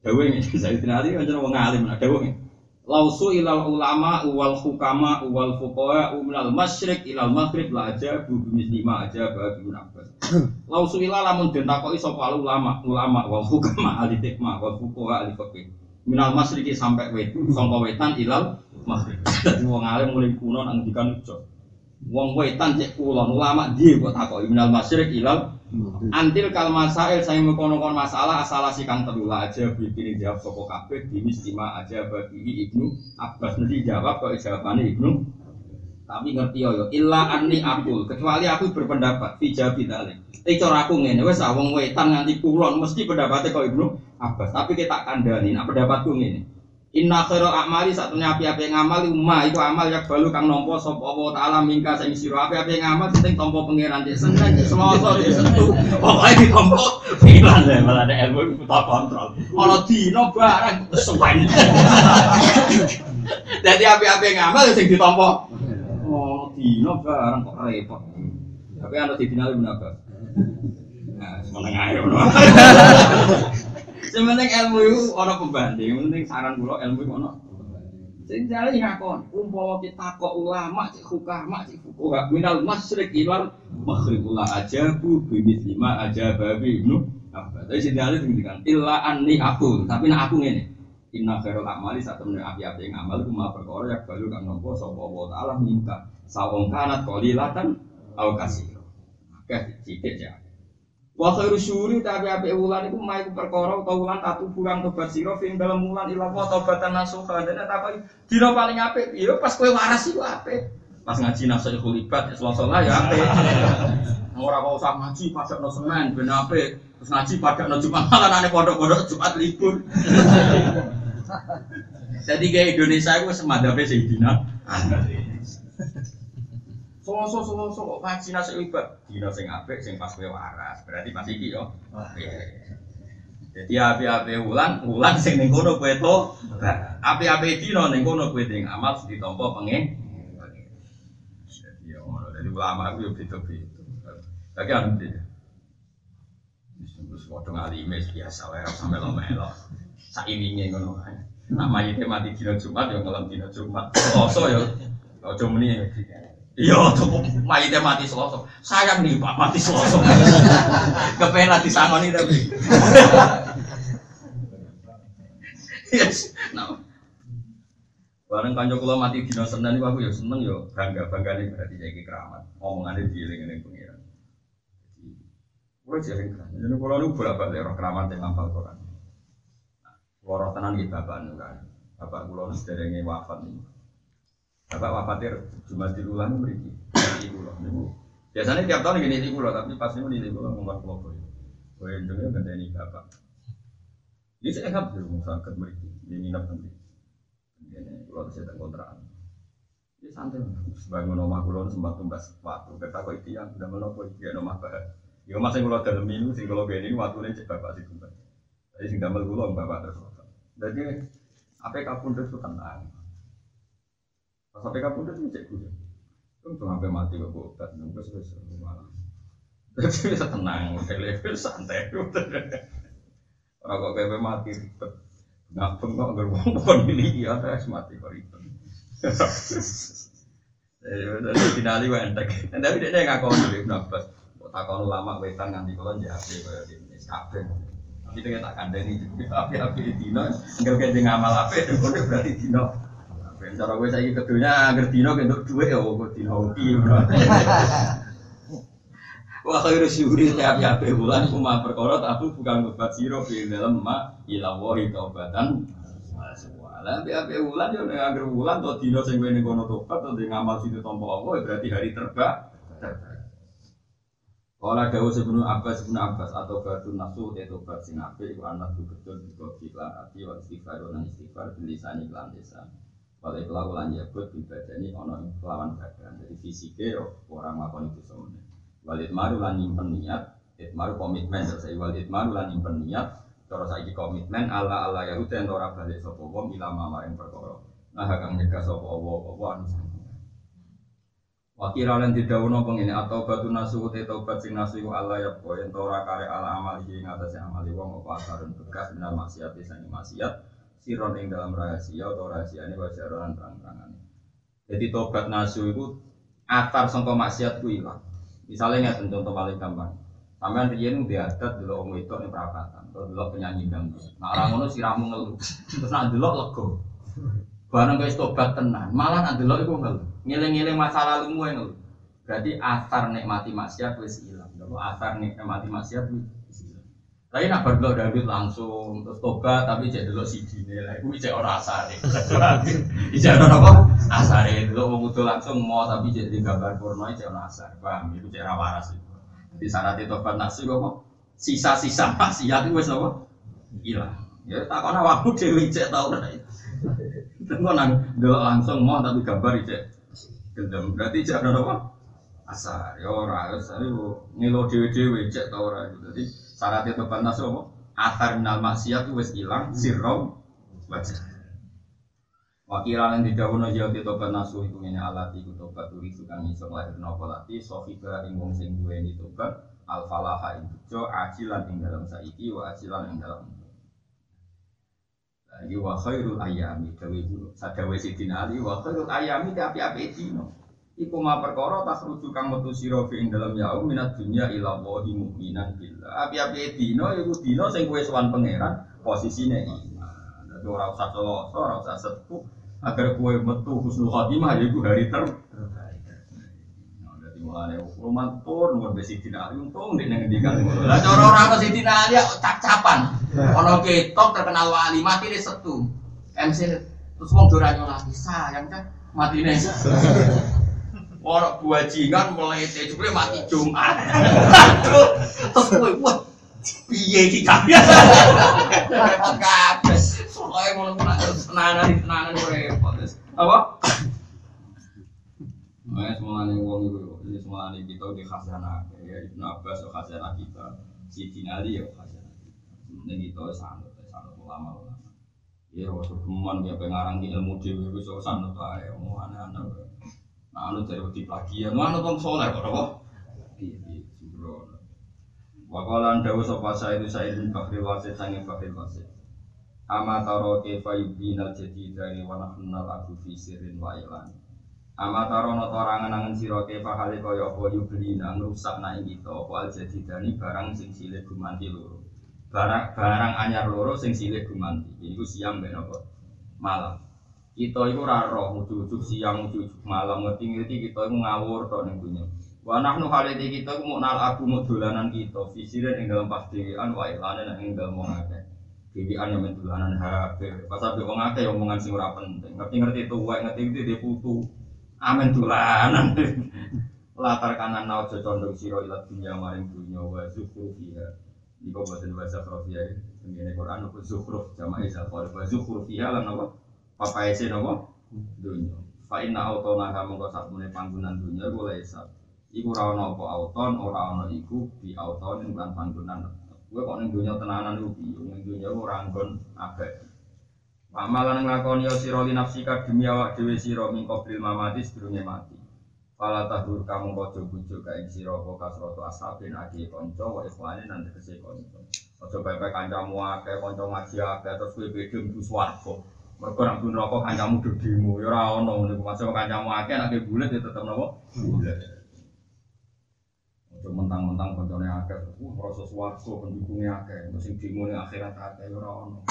Dawe ini saya tidak Ali kan wong alim nah dawe Lausu ilal ulama wal hukama wal fuqaha minal masyriq ilal maghrib la aja bu lima aja bagi abbas. Lausu ilal lamun den takoki sapa ulama ulama wal hukama ahli hikmah wal fuqaha ahli. Minal masyriqi sampai wet sangka wetan ilal maghrib. Dadi wong alim mulai kuno nang ngendikan ujo. Wong wetan cek kulon ulama dia kok takoki minal masyriq ilal antil kal masail saya mengkono-kono masalah asal si kang terula aja bikin jawab soko kabeh di aja bagi ibnu Abbas. Nanti jawab kok jawabannya ibnu tapi ngerti yo illa anni akul kecuali aku berpendapat fi jabi dalik. Eh cara aku ngene wes wong wetan nganti kulon mesti pendapatnya kok ibnu Abbas. Tapi kita kandani nak pendapatku ngene Inna khairu a'mali satunya api-api ngamal umma itu amal yang balu kang nompo sapa Allah taala mingka sing sira. Api-api ngamal sing tampa pangeran cek Senin cek Selasa cek Setu pokoke ditampa pilan ya malah ada ilmu kita kontrol. Ana dina barang suwen Dadi api-api ngamal sing ditampa. Oh dina barang kok repot. Tapi ana didinali menapa Nah, semeneng ae Sementing ilmu itu ono pembanding, penting saran kula ilmu itu ono. Sing jare ngakon, umpama kita kok ulama cek hukama cek fuqaha minal masyriq ilal maghrib aja bu bibit lima aja babi ibnu apa. Tapi sing jare dengan illa anni aku, tapi nak aku ngene. Inna khairul amali satu menit api-api ngamal kuma perkara yak balu kang nopo sapa wa taala minta sawong kanat qalilatan au kasir. Oke, sithik ya. Wa khairu syuri tapi api wulan iku mai perkara utawa wulan tatu kurang tobat sira dalam wulan ila wa tobatan nasuha dan tak dina paling apik ya pas kowe waras iku apik. Pas ngaji nafsu ibad Selasa lah ya apik. Ora kok usah ngaji pada no Senin ben apik. Terus ngaji pada no Jumat malah nane pondok-pondok Jumat libur. Jadi kayak Indonesia itu semadape Sayyidina Ali. Selasa selasa kok ngaji nasi ibat. Dino sing apik sing pas kowe waras. Berarti pas iki yo. Jadi api-api wulan, wulan sing ning kono kowe to. Api-api dino ning kono kowe ning amal ditampa pengen. Jadi yo ngono. Jadi ulama itu yo beda-beda. Lagi anu dia. Terus waktu ngalime biasa wae sampe lo-melo. Saiminge ngono ae. Nak mayite mati dina Jumat yo ngelam dina Jumat. Selasa yo aja muni. Iya, cukup mayitnya mati selosok. Sayang nih Pak, mati selosok. Kepengen disangoni tapi. yes, nah. Bareng kanjeng kula mati dina Senin niku aku ya seneng ya bangga nih berarti jadi keramat. Omongane dieling-eling pengiran. Kulo jeling kan. Jadi kulo niku bolak-balik roh keramat yang ngapal Quran. Kulo roh tenan iki bapak kan. Bapak kulo sederenge wafat nih. Bapak wafatir cuma di ulang beriki. Biasanya tiap tahun gini di tapi pas ini di ulang ngomong kelompok itu. Gue ujungnya ganti ini bapak. Ini saya nggak bisa sakit beriki. Ini nginep nanti. Ini kalau saya tak kontrakan. Ini santai. Sebangun rumah kulon sempat tumbas waktu. Kata kau itu yang udah menopo itu ya rumah bapak. Ya mas yang kalau dalam minggu, sing kalau gini waktu ini cek bapak sih tumbas. Jadi sing damel kulon bapak terus. Jadi apa kapun terus tenang. Pas sampai kapun itu cek gue. Kan sampai mati gue obat, nunggu selesai malah. Jadi bisa tenang, level santai. Orang kok kayak mati ribet. Nggak bengok gerbong bukan ini ya, terus mati kok ribet. Jadi dinali wae entek. Tapi dia nggak kau dulu. Kok takon ulama wetan nganti kalau jahat ini kabeh. Tapi dia tak kandani api-api dino, enggak kayak ngamal apa, itu berarti dino. Cara gue saya kedunya agar dino untuk duit ya, gue dino hoki. Wah khairu syuhri tiap tiap bulan cuma perkara tapi bukan obat siro di dalam ma ilawahi taubatan. Lah tiap bulan yo nek agar bulan to dino sing kowe ning kono tobat to ngamal situ tompo Allah berarti hari terba. Kalau dawu sebelum Abbas sebelum Abbas atau batu nafsu itu tobat sing apik iku anak betul betul iklan hati wa istighfar dan istighfar bilisan iklan desa. Kalau ikhlas ulan jabut ini ono kelawan badan. Jadi fisiknya orang melakukan itu semuanya. Walid maru lan nyimpen niat, maru komitmen saya walid maru lan nyimpen niat. Terus saya komitmen Allah Allah Yahudi yang orang balik sopo wong ilama maring perkara. Nah akan nyegah sopo Allah Allah anu Wakira lan pengene atau batu nasu te tobat sing nasu Allah ya kok yen ora kare ala amal iki ngatasé amali wong apa asarun bekas minal maksiat sing maksiat siron ing dalam rahasia atau rahasia ini wajaran terang-terangan. Jadi tobat nasu itu atar sangka maksiat ku hilang. Misalnya nggak contoh paling gampang. Sampean riyen di adat dulu om itu nih perapatan, atau dulu penyanyi gambus. Nah orang ngono siramu ngeluh, terus nak dulu lego. Barang guys tobat tenan, malah nak dulu itu ngeluh. Ngiling-ngiling masa lalu yang ngeluh. Berarti asar nikmati maksiat wis hilang. Kalau asar nikmati maksiat wis tapi nak berdoa David langsung terus tobat tapi cek dulu si dini lah, itu cek orang asare. Cek orang apa? Asare dulu mau langsung mau tapi cek di gambar porno cek orang asar, paham? Itu cek rawaras itu. Di sana di tobat nasi kok sisa-sisa maksiat itu wes apa? Hilang. Ya tak kena waktu dewi cek tau lah. Tengok nang dulu langsung mau tapi gambar cek gendam. Berarti cek orang apa? Asar. Ya orang asar itu ngilo dewi dewi cek tau lah. Jadi syarat itu kan apa? Athar minal maksiat wis ilang sirrom wajah. Wakiran yang punya jauh itu tobat nasu itu ini alat itu tobat turi sukan iso lahir nopo lati sofika ing wong sing ini tobat al falaha ing jo acilan ing dalam saiki wa acilan ing dalam lagi wa khairul ayami dawe sadawe sidina ali wa khairul ayami api-api dino Iku ma perkara tas rujuk kang metu sira fi ing dalem yaum minat dunya ila wahi mukminan billah. Api-api dina iku dina sing kowe sowan pangeran posisine iman. Dadi ora usah celaka, ora usah sepuh agar kowe metu husnul khotimah yaiku hari ter Dadi mulane rumah pun nuwun besi dina untung nek ngendikan. Lah cara ora ono sidina ya cap-capan. Ono ketok terkenal wali mati setu. MC terus wong ora nyolati sayang kan matine. Orang buajingan mulai jebule mati Jumat. Terus kowe wah piye iki kabeh. Repot kabeh. Soale ngono nak tenanan tenanan repot. Apa? Nah, semuanya wong itu, ini semuanya kita di khazanah, ya Ibnu Abbas ya khazanah kita, Siti Ali ya khazanah. Ini kita sanut, sanut ulama ulama. Ya, waktu kemuan ya pengarang di ilmu dewi itu lah ya, mau anak-anak. Nah, anu dari waktu plagian, mana bang soleh kok, apa? Iya, iya, sembrono. Wakalan dawu sopa saya itu saya bin Bakri Wasid sange Bakri Wasid. Ama taro kefa yubinal jadi dari wanahnal abu fi sirin wa. Ama taro noto rangan angen siro kefa kali kaya apa yubli nang rusak na ing kita apa al jadi dari barang sing silih gumanti loro. Barang barang anyar loro sing silih gumanti. Iku siang ben apa? Malam. Kita iku ora roh ujug-ujug siang ujug-ujug malam ngerti-ngerti kita iku ngawur tok ning dunya. Wa nahnu haliti kita ku muknal abu muk dolanan kita fisirin ing dalam pasdean wa ilanen ing dalam wong akeh. Dewean yang mendulanan HP. Pas abe wong akeh omongan sing ora penting. Ngerti-ngerti tuwek, ngerti-ngerti dia putu. Amen dolanan. Latar kanan nau condong sira ila dunya maring dunya wa zukru fiha. Iku boten bahasa Sofia ini Quran apa zukhruf jama'i zakor wa zukhruf fiha lan? Papaese napa? Dunya. Fa inna autona kamu kok sakmene panggonan dunya iku lesat. Iku ana apa auton, ora ana iku bi auton ing lan panggonan. Kowe kok dunya tenanan iku piye? Ning dunya ora nggon abadi. Amalan nglakoni sira li nafsika demi awak dhewe sira min qabril mamati sedurunge mati. Fala tahdur kamu kok bujuk ka ing sira apa kasroto asabin agi kanca wa ikhwane nang tegese kanca. Aja pepe kancamu akeh kanca ngaji akeh terus kowe mlebu swarga. Mergo nang neraka kancamu dedemu ya ora ono niku masuk kancamu akeh nek bulet ya tetep napa? Bulet. Aja mentang-mentang kancane akeh, uh proses swarga pendukungnya akeh, sing demo ning akhirat akeh ya ora ono.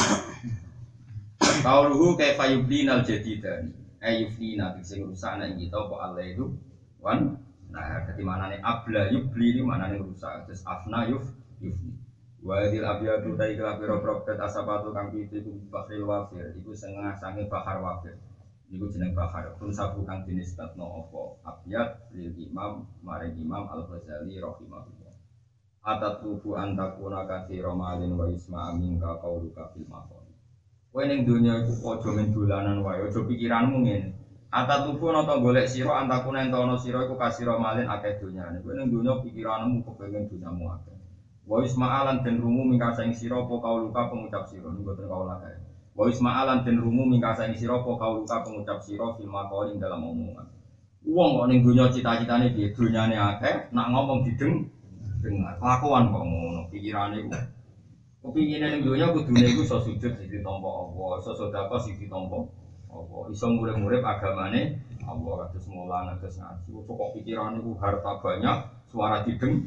Kauluhu kaifa yublinal jadidan. Eh yuflina sing rusak nek kita apa Allah itu wan. Nah, ketika mana nih abla yubli ini mana nih rusak. Terus afna yuf yufli. Wadil abiyadu dari kelapi robrok ket asabatu kang itu itu bakhil wafir. Iku setengah sange bahar wafir. Iku jeneng bahar. Pun sabu kang jenis tatno opo abiyad lil imam maring imam al ghazali rahimahullah. Atatubu antakuna kasih romalin wa isma amin ka kauluka fil maqam. Kowe ning donya iku aja men dolanan wae, aja pikiranmu ngene. Ata tubuh nata golek sira antakuna ento ana sira iku kasira malin akeh donyane. Kowe ning donya pikiranmu kepengin donyamu akeh. Wa isma'alan den rumu mingkasa ing sira apa kauluka pengucap sira niku boten kaula kae. Wa isma'alan den rumu mingkasa ing sira apa kauluka pengucap sira fil maqalin dalam omongan. Wong kok ning donya cita-citane piye? Donyane akeh, nak ngomong dideng dengar. Kelakuan kok ngono, pikirane ku Kepinginan yang dunia kudune iku iso sujud sing ditampa Allah, iso sedekah sing ditampa Allah, iso murid-murid agamane Allah kados mulang kados ngaji. Kok pikirane iku harta banyak, suara dideng.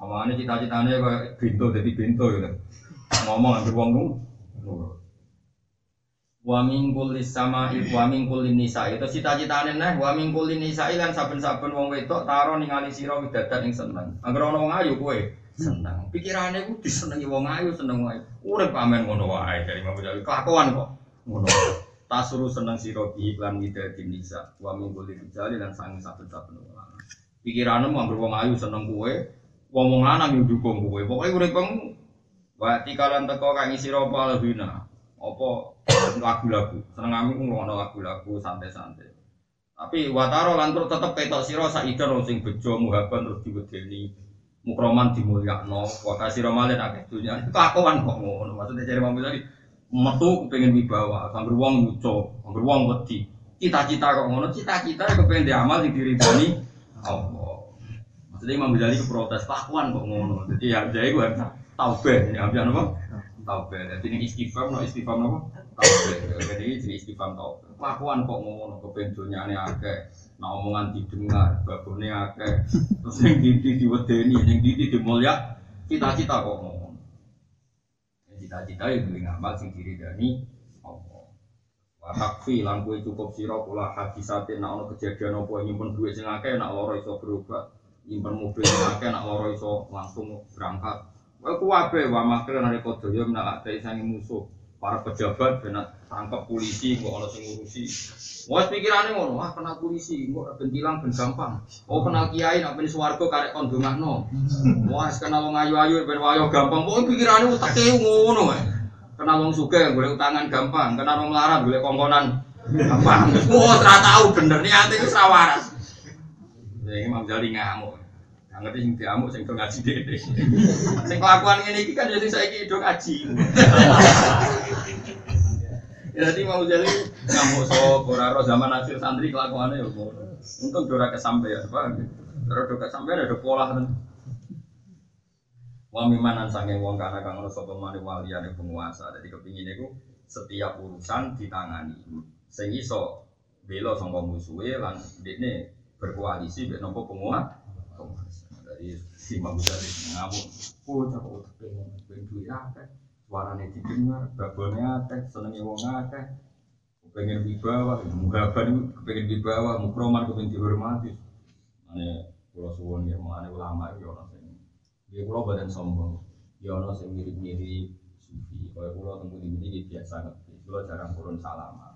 Omongane cita-citane kayak bento dadi bento gitu. Ngomong anggere wong nurut. Wa min kulli sama'i wa min kulli itu cita-citane neh wa min kulli nisa'i lan saben-saben wong wedok taro ningali sira widadan ing seneng. Anggere ana wong ayu kowe seneng. Pikirane ku disenengi wong ayu seneng wae. Urip pamen ngono wae dari Ghazali. Kelakuan kok ngono. Tasuru seneng sira bi lan widadi nisa. Wa min kulli rijali lan sange saben-saben wong lanang. Pikiranmu anggere wong ayu seneng kowe, wong wong lanang yo dukung kowe. Pokoke uripmu Wa tikalan teko kang isi ropa lebina. Apa lagu-lagu. Senengamu ku ngono lagu-lagu santai-santai. Tapi wataro lan tetep ketok sira saidan sing bejo muhaban terus diwedeni mukroman dimulyakno wa kasira malin akeh dunya kelakuan kok ngono maksudnya cari mampu tadi metu pengen wibawa sambil wong lucu sambil wong wedi cita-cita kok ngono cita-cita kepengen diamal di diridani Allah maksudnya Imam Ghazali ke protes kelakuan kok ngono? Jadi ya jadi gue harus taubeh. Ya apa apa? Taubeh. Jadi ini istighfar no istighfar no taubeh. Jadi jadi istighfar taubeh. Kelakuan kok ngono? Kepengen dunia ini akeh. Nah omongan didengar, babone akeh, terus yang didi diwedeni, yang didi dimulya, cita-cita kok ngomong. Cita-cita itu ngamal sing diridani Allah. Wa takfi lan kowe cukup sira kula hadisate nek ana kejadian apa nyimpen duit sing akeh nek lara iso berobat, nyimpen mobil akeh nek lara iso langsung berangkat. Kowe kuwabe wa makre nalika daya nek ate sange musuh. para pejabat benar tangkap polisi kok ono sing ngurusi Wes pikirane ngono, wah kenal polisi, kok ben tilang ben gampang. Oh kenal kiai nak ben swarga karek kon dongakno. Wah kenal wong ayu-ayu ben wayo gampang. Pokoke pikirane uteke ngono wae. Kenal wong sugih golek utangan gampang, kenal wong melarat golek kongkonan gampang. Wah ora tau bener niate wis ra waras. Ya Imam Jali ngamuk. Gak ngerti sing diamuk sing do ngaji dhewe. Sing kelakuan ngene iki kan ya sing saiki do ngaji. Ya tadi mau jadi ngamuk so boraro zaman akhir santri kelakuannya ya. Untung kesampaian, paham ya? Terus dora kesampaian ada pola kan. Wa mimanan sange wong kana kang ono sapa mani waliyane penguasa. Jadi kepingin iku setiap urusan ditangani. Sing iso bela sangka musuhe lan dekne berkoalisi mek nopo penguasa. Jadi si Imam Ghazali ngamuk, "Oh, tak kok pengen pengen duit akeh." suarane didengar, babonnya akeh, senenge wong akeh. Pengen wibawa, mugaban itu kepengen wibawa, mukroman kepengen dihormati. Mane kula suwun ya, mane ulama iki ana sing ya kula badan sombong. Ya ana sing mirip-mirip sufi. Kaya kula teng pundi-pundi biasa ngerti. Kula jarang turun salaman.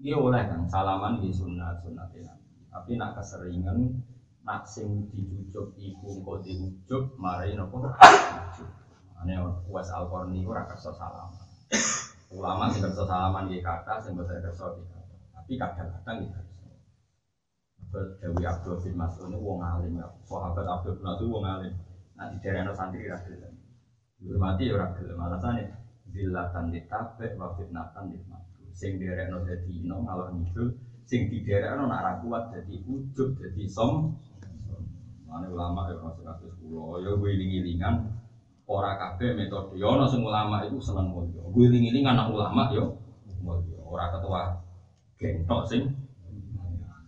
Dia oleh kan salaman di sunat sunat Tapi nak keseringan nak sing dijujuk iku kok diujuk marai nopo. Ane Uwais Al Qarni ora kersa salaman. Ulama sing kersa salaman nggih kata sing boten kersa nggih kata. Tapi kadang-kadang nggih kersa. Dewi Abdul bin Mas'ud ini wong alim ya. Sahabat Abdul bin Mas'ud wong alim. Nah di daerah santri ra gelem. Dihormati ya ora gelem. Alasane dilatan ditabe wa fitnatan ditmatu. Sing direkno dadi ino malah ngidul, sing di direkno nak ra kuat dadi ujub dadi som. Mane ulama ya masuk kasus kula ya wiling-wilingan ora kabeh metode ya ana sing ulama itu seneng mulya. Lingi anak ulama yo mulya ora ketua gentok sing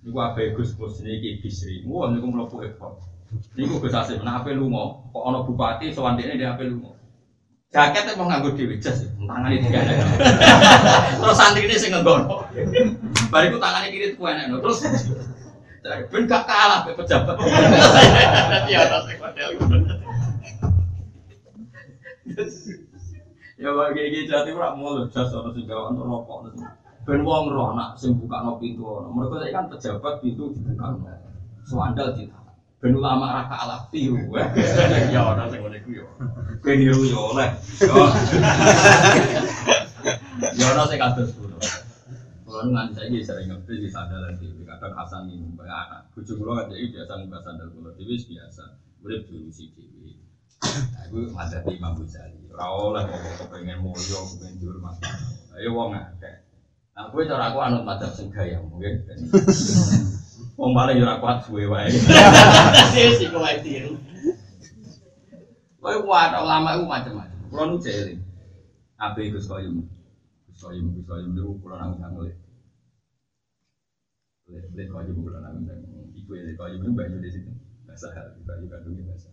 niku ape Gus Gus niki bisri? Wah niku mlebu ekor niku Gus Asim nah ape lunga? Kok ana bupati sowan dia ape lunga jaket mau nganggo dhewe jas. Tangane tiga terus santri ini sing nggono bariku tangane kiri tuh enak terus ben gak kalah pejabat. Dadi ana sing model. Ya kayak gitu jadi ora mau jas ana sing gawe untuk rokok ben wong roh nak sing pintu mereka kan pejabat pintu dibuka suandal di ben ulama ra kalah piu ya ana sing ngene ku yo ben niru yo oleh ya ana sing kados kulo Kalau nganti bisa sering ngerti di sandalan di kadang Hasan ini mbak anak, kulo kan biasa nggak sandal kulo, tapi biasa, boleh dulu sih Nah, itu ada di Imam Ghazali. Ora oleh kok kepengen mulya, kepengen dihormat. Ayo wong akeh. Nah, gue cara aku anut madzhab sing gaya mungkin. Wong paling yo ora kuat suwe wae. Sing sing kowe tiru. Kowe kuat ulama iku macam-macam. Kulo nu jeling. Ape Gus Koyum. Gus Koyum Gus Koyum niku kulo nang ngelik. Lek Koyum kulo nang nang. Iku ya Koyum niku banyu di situ. Bahasa hal, banyu kandungnya bahasa.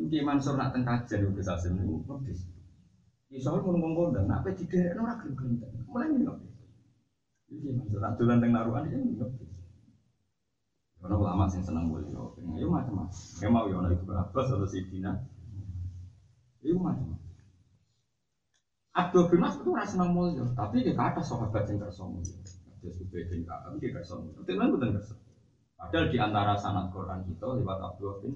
Iki Mansur nak teng kajian iku bisa sim niku ngerti. Iso mun ngomong kondang, nak pe didekno ora gelem Mulai ini ngerti. Iki Mansur nak dolan teng naruhan iki ngerti. Karena ulama sing seneng yo, yo macam-macam. Ya mau ana iku Abbas atau Sidina. Iku macam. Abdul bin Mas itu rasa seneng mulya, tapi dia kata sahabat yang kersa mulya. Dia sudah bin Ka'ab, dia kersa mulya. Tapi kan bukan kersa. Padahal di antara sanad Quran kita lewat Abdul bin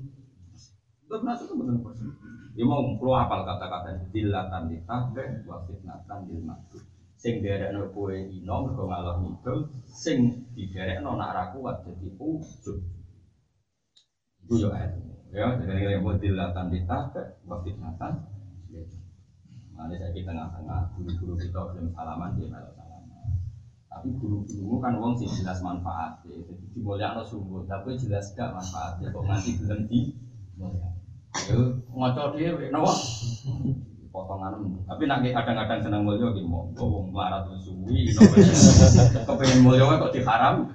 Ibn Mas'ud itu benar benar. Ya mau keluar apal kata-kata dilatan ditabe wa fitnatan dil maktu. Sing derekno kowe ino mergo ngalah ngidul, sing diderekno nak ra kuat dadi ujub. Itu yo. Ya, jadi yang buat dilatan ditabe wa fitnatan. Mana saya di tengah-tengah guru-guru kita belum salaman dia malah salaman. Tapi guru-guru kan uang sih jelas manfaatnya. Jadi dimulyakno sungguh, tapi jelas gak manfaatnya. Kok nganti belum di mulia. Yo ngaco dhewe napa? Potongan. Tapi nak kadang-kadang seneng mulya ki mau wong melarat suwi kepengen mulya kok diharam.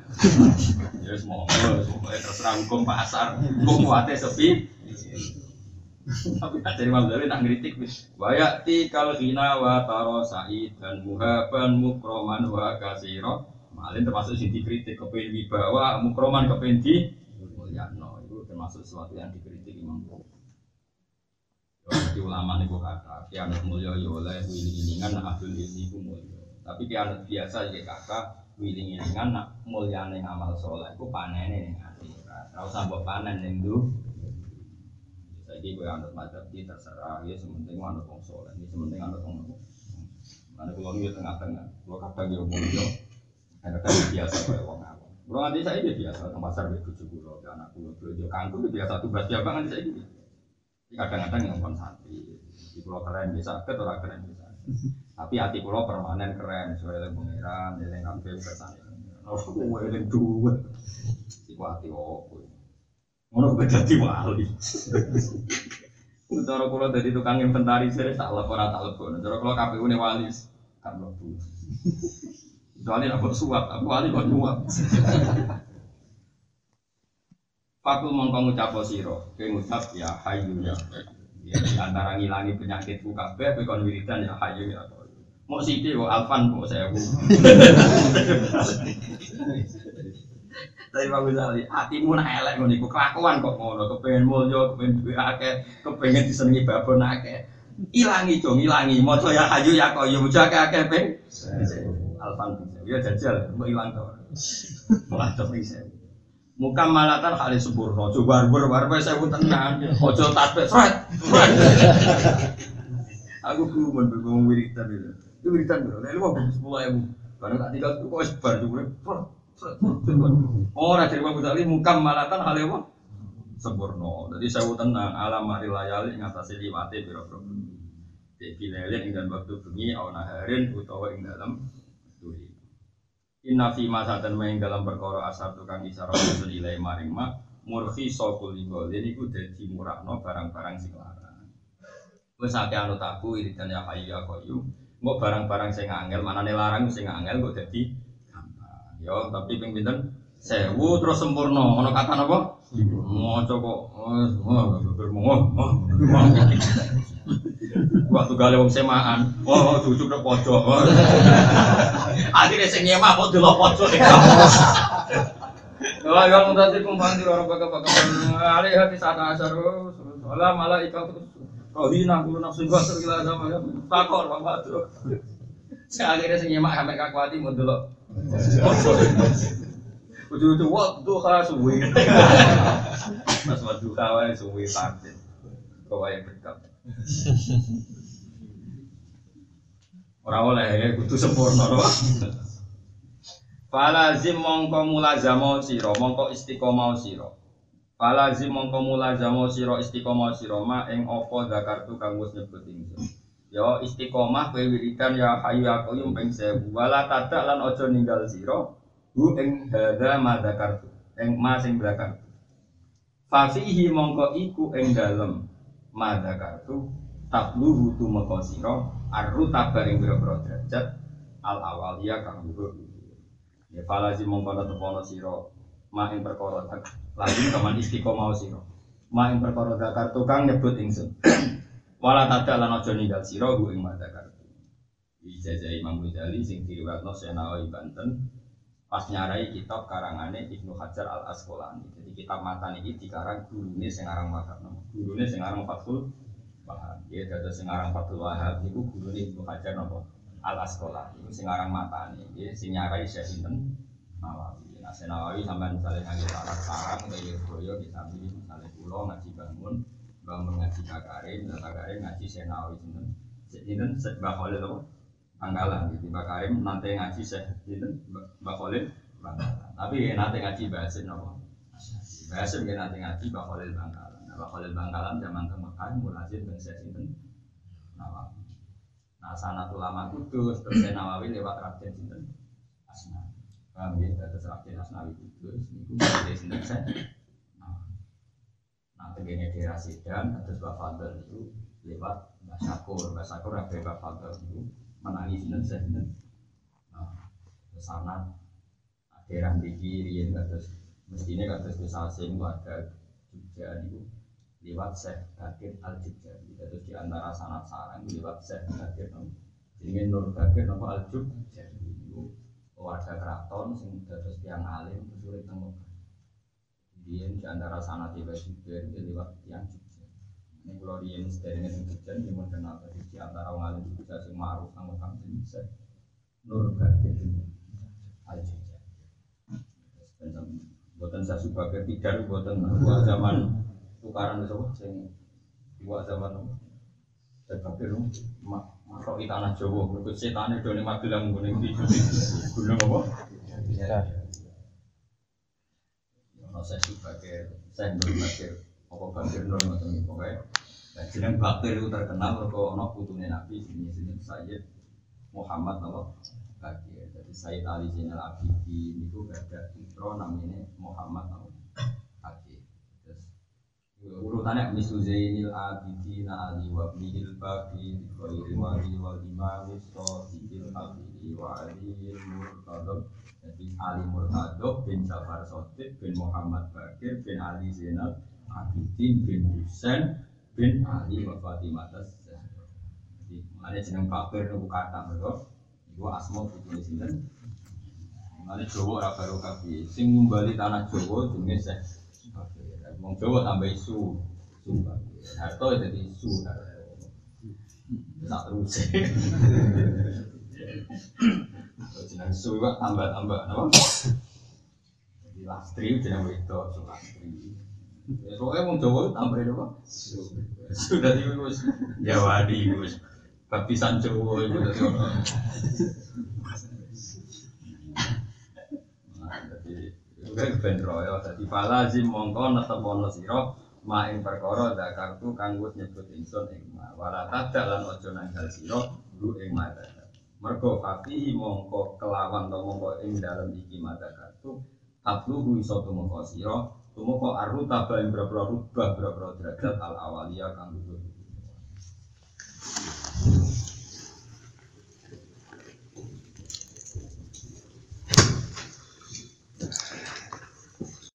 Ya monggo terserah hukum pasar. Kok kuate sepi. Tapi tak dari Imam nak ngritik wis. Wa ya'ti kal ghina wa taro sa'id dan muhaban mukroman wa kasira. Malin termasuk sing dikritik kepengen wibawa mukroman kepengen di mulyano itu termasuk sesuatu yang dikritik Imam Jadi ulama nih gue kata, kianat mulia ya oleh wiling-wilingan nak abdul ilmi ku mulia. Tapi kianat biasa ya kata wiling-wilingan nak mulia nih amal soleh ku panen nih akhirat. Tahu sambok panen nih tuh. Jadi gue anut madzhab di terserah ya sementing anut wong soleh, ini sementing anut wong Mana kalau nih tengah-tengah, kalau kata dia mulia, ada kan biasa kayak wong awam. Kalau nanti saya biasa, tempat pasar dia tujuh pulau, anak pulau, belanja kangkung biasa tugas dia banget saya gitu kadang-kadang yang pun santri di pulau keren bisa ke keren bisa tapi hati pulau permanen keren. Sesuai dengan pangeran yang ngambil kesan oh gue yang dua. Si hati opo ngono gue jadi wali. Cara kula dari tukang inventaris saya tak lepon tak lepon. Cara kula KPU ne wali kan lebu. Soalnya aku suap, aku wali kok nyuap. Fakul mongko ngucap siro, kowe ngucap ya hayu ya. Ya di antara ngilangi penyakitku kabeh kowe kon wiridan ya hayu ya. Mau sithik kok alfan kok sewu. Tapi Pak Ghazali, hatimu nak elek ngono iku kelakuan kok ngono, kepengen mulya, kepengen duwe akeh, kepengen disenengi babon akeh. Ilangi dong, ilangi. Maca ya hayu ya qayyum, jaga akeh ping. Alfan ya jajal, mbok ilang to. Malah to bisa muka malatan kali sempurna. Coba barber barber saya pun tenang. Ojo tasbih fred aku kuman bingung wiritan itu. Itu wiritan ini mau beli sepuluh ribu. Karena tak tinggal itu kok sebar juga oh nah cerita Abu muka malatan hal apa? Sempurna. Jadi saya tenang. Alam hari layali ngatasi liwati biro biro di pilih dan waktu bengi awan harin utawa ing dalam Inna fi ma satan main dalam perkara asar tukang isyarat rasul ilai maring ma murfi sokul ligol ini ku dadi murahno barang-barang sing larang. Wes ate anut aku iritan ya hayu ya koyu. Mbok barang-barang sing angel manane larang sing angel kok dadi. Yo tapi ping pinten? Sewu terus sempurna. Ono kata napa? Maca kok. Waktu gale wong semaan, oh cucuk nek pojok. Akhirnya sing nyemah kok delok pojok. Wah, yang tadi kumpang di orang baga baga Ali hati saat asar, soalnya malah ikat terus. Rohina kulo nafsu basur gila sama ya. Takor bapak tuh. Saya akhirnya sing nyemak sampai kakuati mau delok. Ujung-ujung waktu khas suwi. Mas waktu kawan suwi partai. Kau yang berkap. Ora oleh ya kudu sempurna to. Falazim mongko mulazamo sira, mongko istiqomah sira. Falazim mongko mulazamo sira istiqomah sira ma ing apa zakartu kang wis nyebut. Ya istiqomah kowe wiridan ya hayu ya qayyum ping 1000. Wala tadak lan aja ninggal sira hu ing hadza ma zakartu. Ing ma sing zakartu. Fasihi mongko iku ing dalem mada kartu tabluhu tu mekosiro arru tabaring biro-biro derajat al awalia kang luhur. Ya falazi mongkono tepono siro ma ing perkara lagi kaman istiqomah siro ma ing perkara tukang nyebut ingsun. Wala tada lan aja ninggal siro gu ing mada kartu dijajah Imam Ghazali sing diriwayatno Senawi Banten pas nyarai kitab karangane Ibnu Hajar Al Asqalani. Jadi kitab mata ini dikarang gurune sing aran Wahab. Gurune sing aran Fathul Wahab. Ya dados sing aran Fathul Wahab iku gurune Ibnu Hajar napa? Al Asqalani. Iku sing aran matane. Ya sing nyarai sinten? Nawawi. Nah, Nawawi sampai misalnya ngaji sarang sarang dari Boyo bisa pilih misalnya pulau ngaji bangun bangun ngaji kakarim, dan kakarim ngaji Senawi sinten. Sinten Mbah Khalil? Anggalan gitu Mbak Karim nanti ngaji saya gitu Mbak Khalil tapi nanti ngaji bahasa nopo? Bahasa dia nanti ngaji Mbak Khalil Bangkalan nah, Mbak Khalil Bangkalan zaman ke Mekah mulazim dan saya sinten Nawawi. Nah sana ulama kudus terus Nawawi lewat Raden sinten Asna paham ya? Terus Raden Asnawi kudus niku dari sinten saya nah tegene daerah Sidan terus Mbak Fadl itu lewat Mbak Syakur. Mbak Syakur Mbak Fadl itu menangis dan saya nah, ke sana daerah di kiri terus mestinya terus bisa asing warga Jogja itu lewat Syekh Bakir Al Jogja terus di antara sanat sarang lewat Syekh Bakir jadi Nur Bakir nopo Al Jogja itu warga keraton sing terus tiang alim terus urip teng di antara sanat tiba juga lewat Jogja Ini kalau misteri ini hujan, dia mau kenal tadi di antara orang alim juga sing ma'ruf sama kang sing bisa. Nur batin aja. Buatan saya suka ketiga, buatan dua zaman tukaran itu sing dua zaman saya kafir mak makro itu tanah Jawa, mereka setan itu nih magelang gunung di gunung apa? Ya. Saya sebagai saya sebagai apa bakir nur macam itu pokoknya. Nah, jeneng bakir itu terkenal mereka ono putune Nabi sini sini Sayyid Muhammad apa Bakir. Jadi Sayyid Ali Zainal Abidin itu ada intro namanya Muhammad apa Bakir. Terus urutannya misu Zainil Abidin Ali wa Bihil Bakir Khairi Wali wal Imam Sohibul Abidi wa Ali Murtadab jadi Ali Murtado bin Jafar Sotik bin Muhammad Bakir bin Ali Zainal Abidin bin Husain bin Ali wa Fatimah Zahra. Jadi ada jeneng Bakir itu kata mereka. Itu asma itu sinten. Mane Jawa ora baru kabeh. Sing ngumbali tanah Jawa jenenge Syekh Bakir. Wong Jawa tambah isu. Harto jadi isu. Tak terus. Jeneng kok tambah-tambah napa? Jadi lastri jeneng wedok, lastri. Ya, Soalnya wong Jawa tambahin apa? Sudah itu wis Jawadi wis baptisan Jawa itu dari orang. Nah, Jadi ben royo. Jadi falazim mongko netepono sira maing perkara zakartu kang wis nyebut ingsun ing ma. Wala tadak lan aja nanggal sira lu ing mata. Mergo fakihi mongko kelawan to mongko ing dalem iki mata kartu tatluhu iso tumeka sira tumeka arruta ba ing boro rubah boro derajat al awaliya kang luhur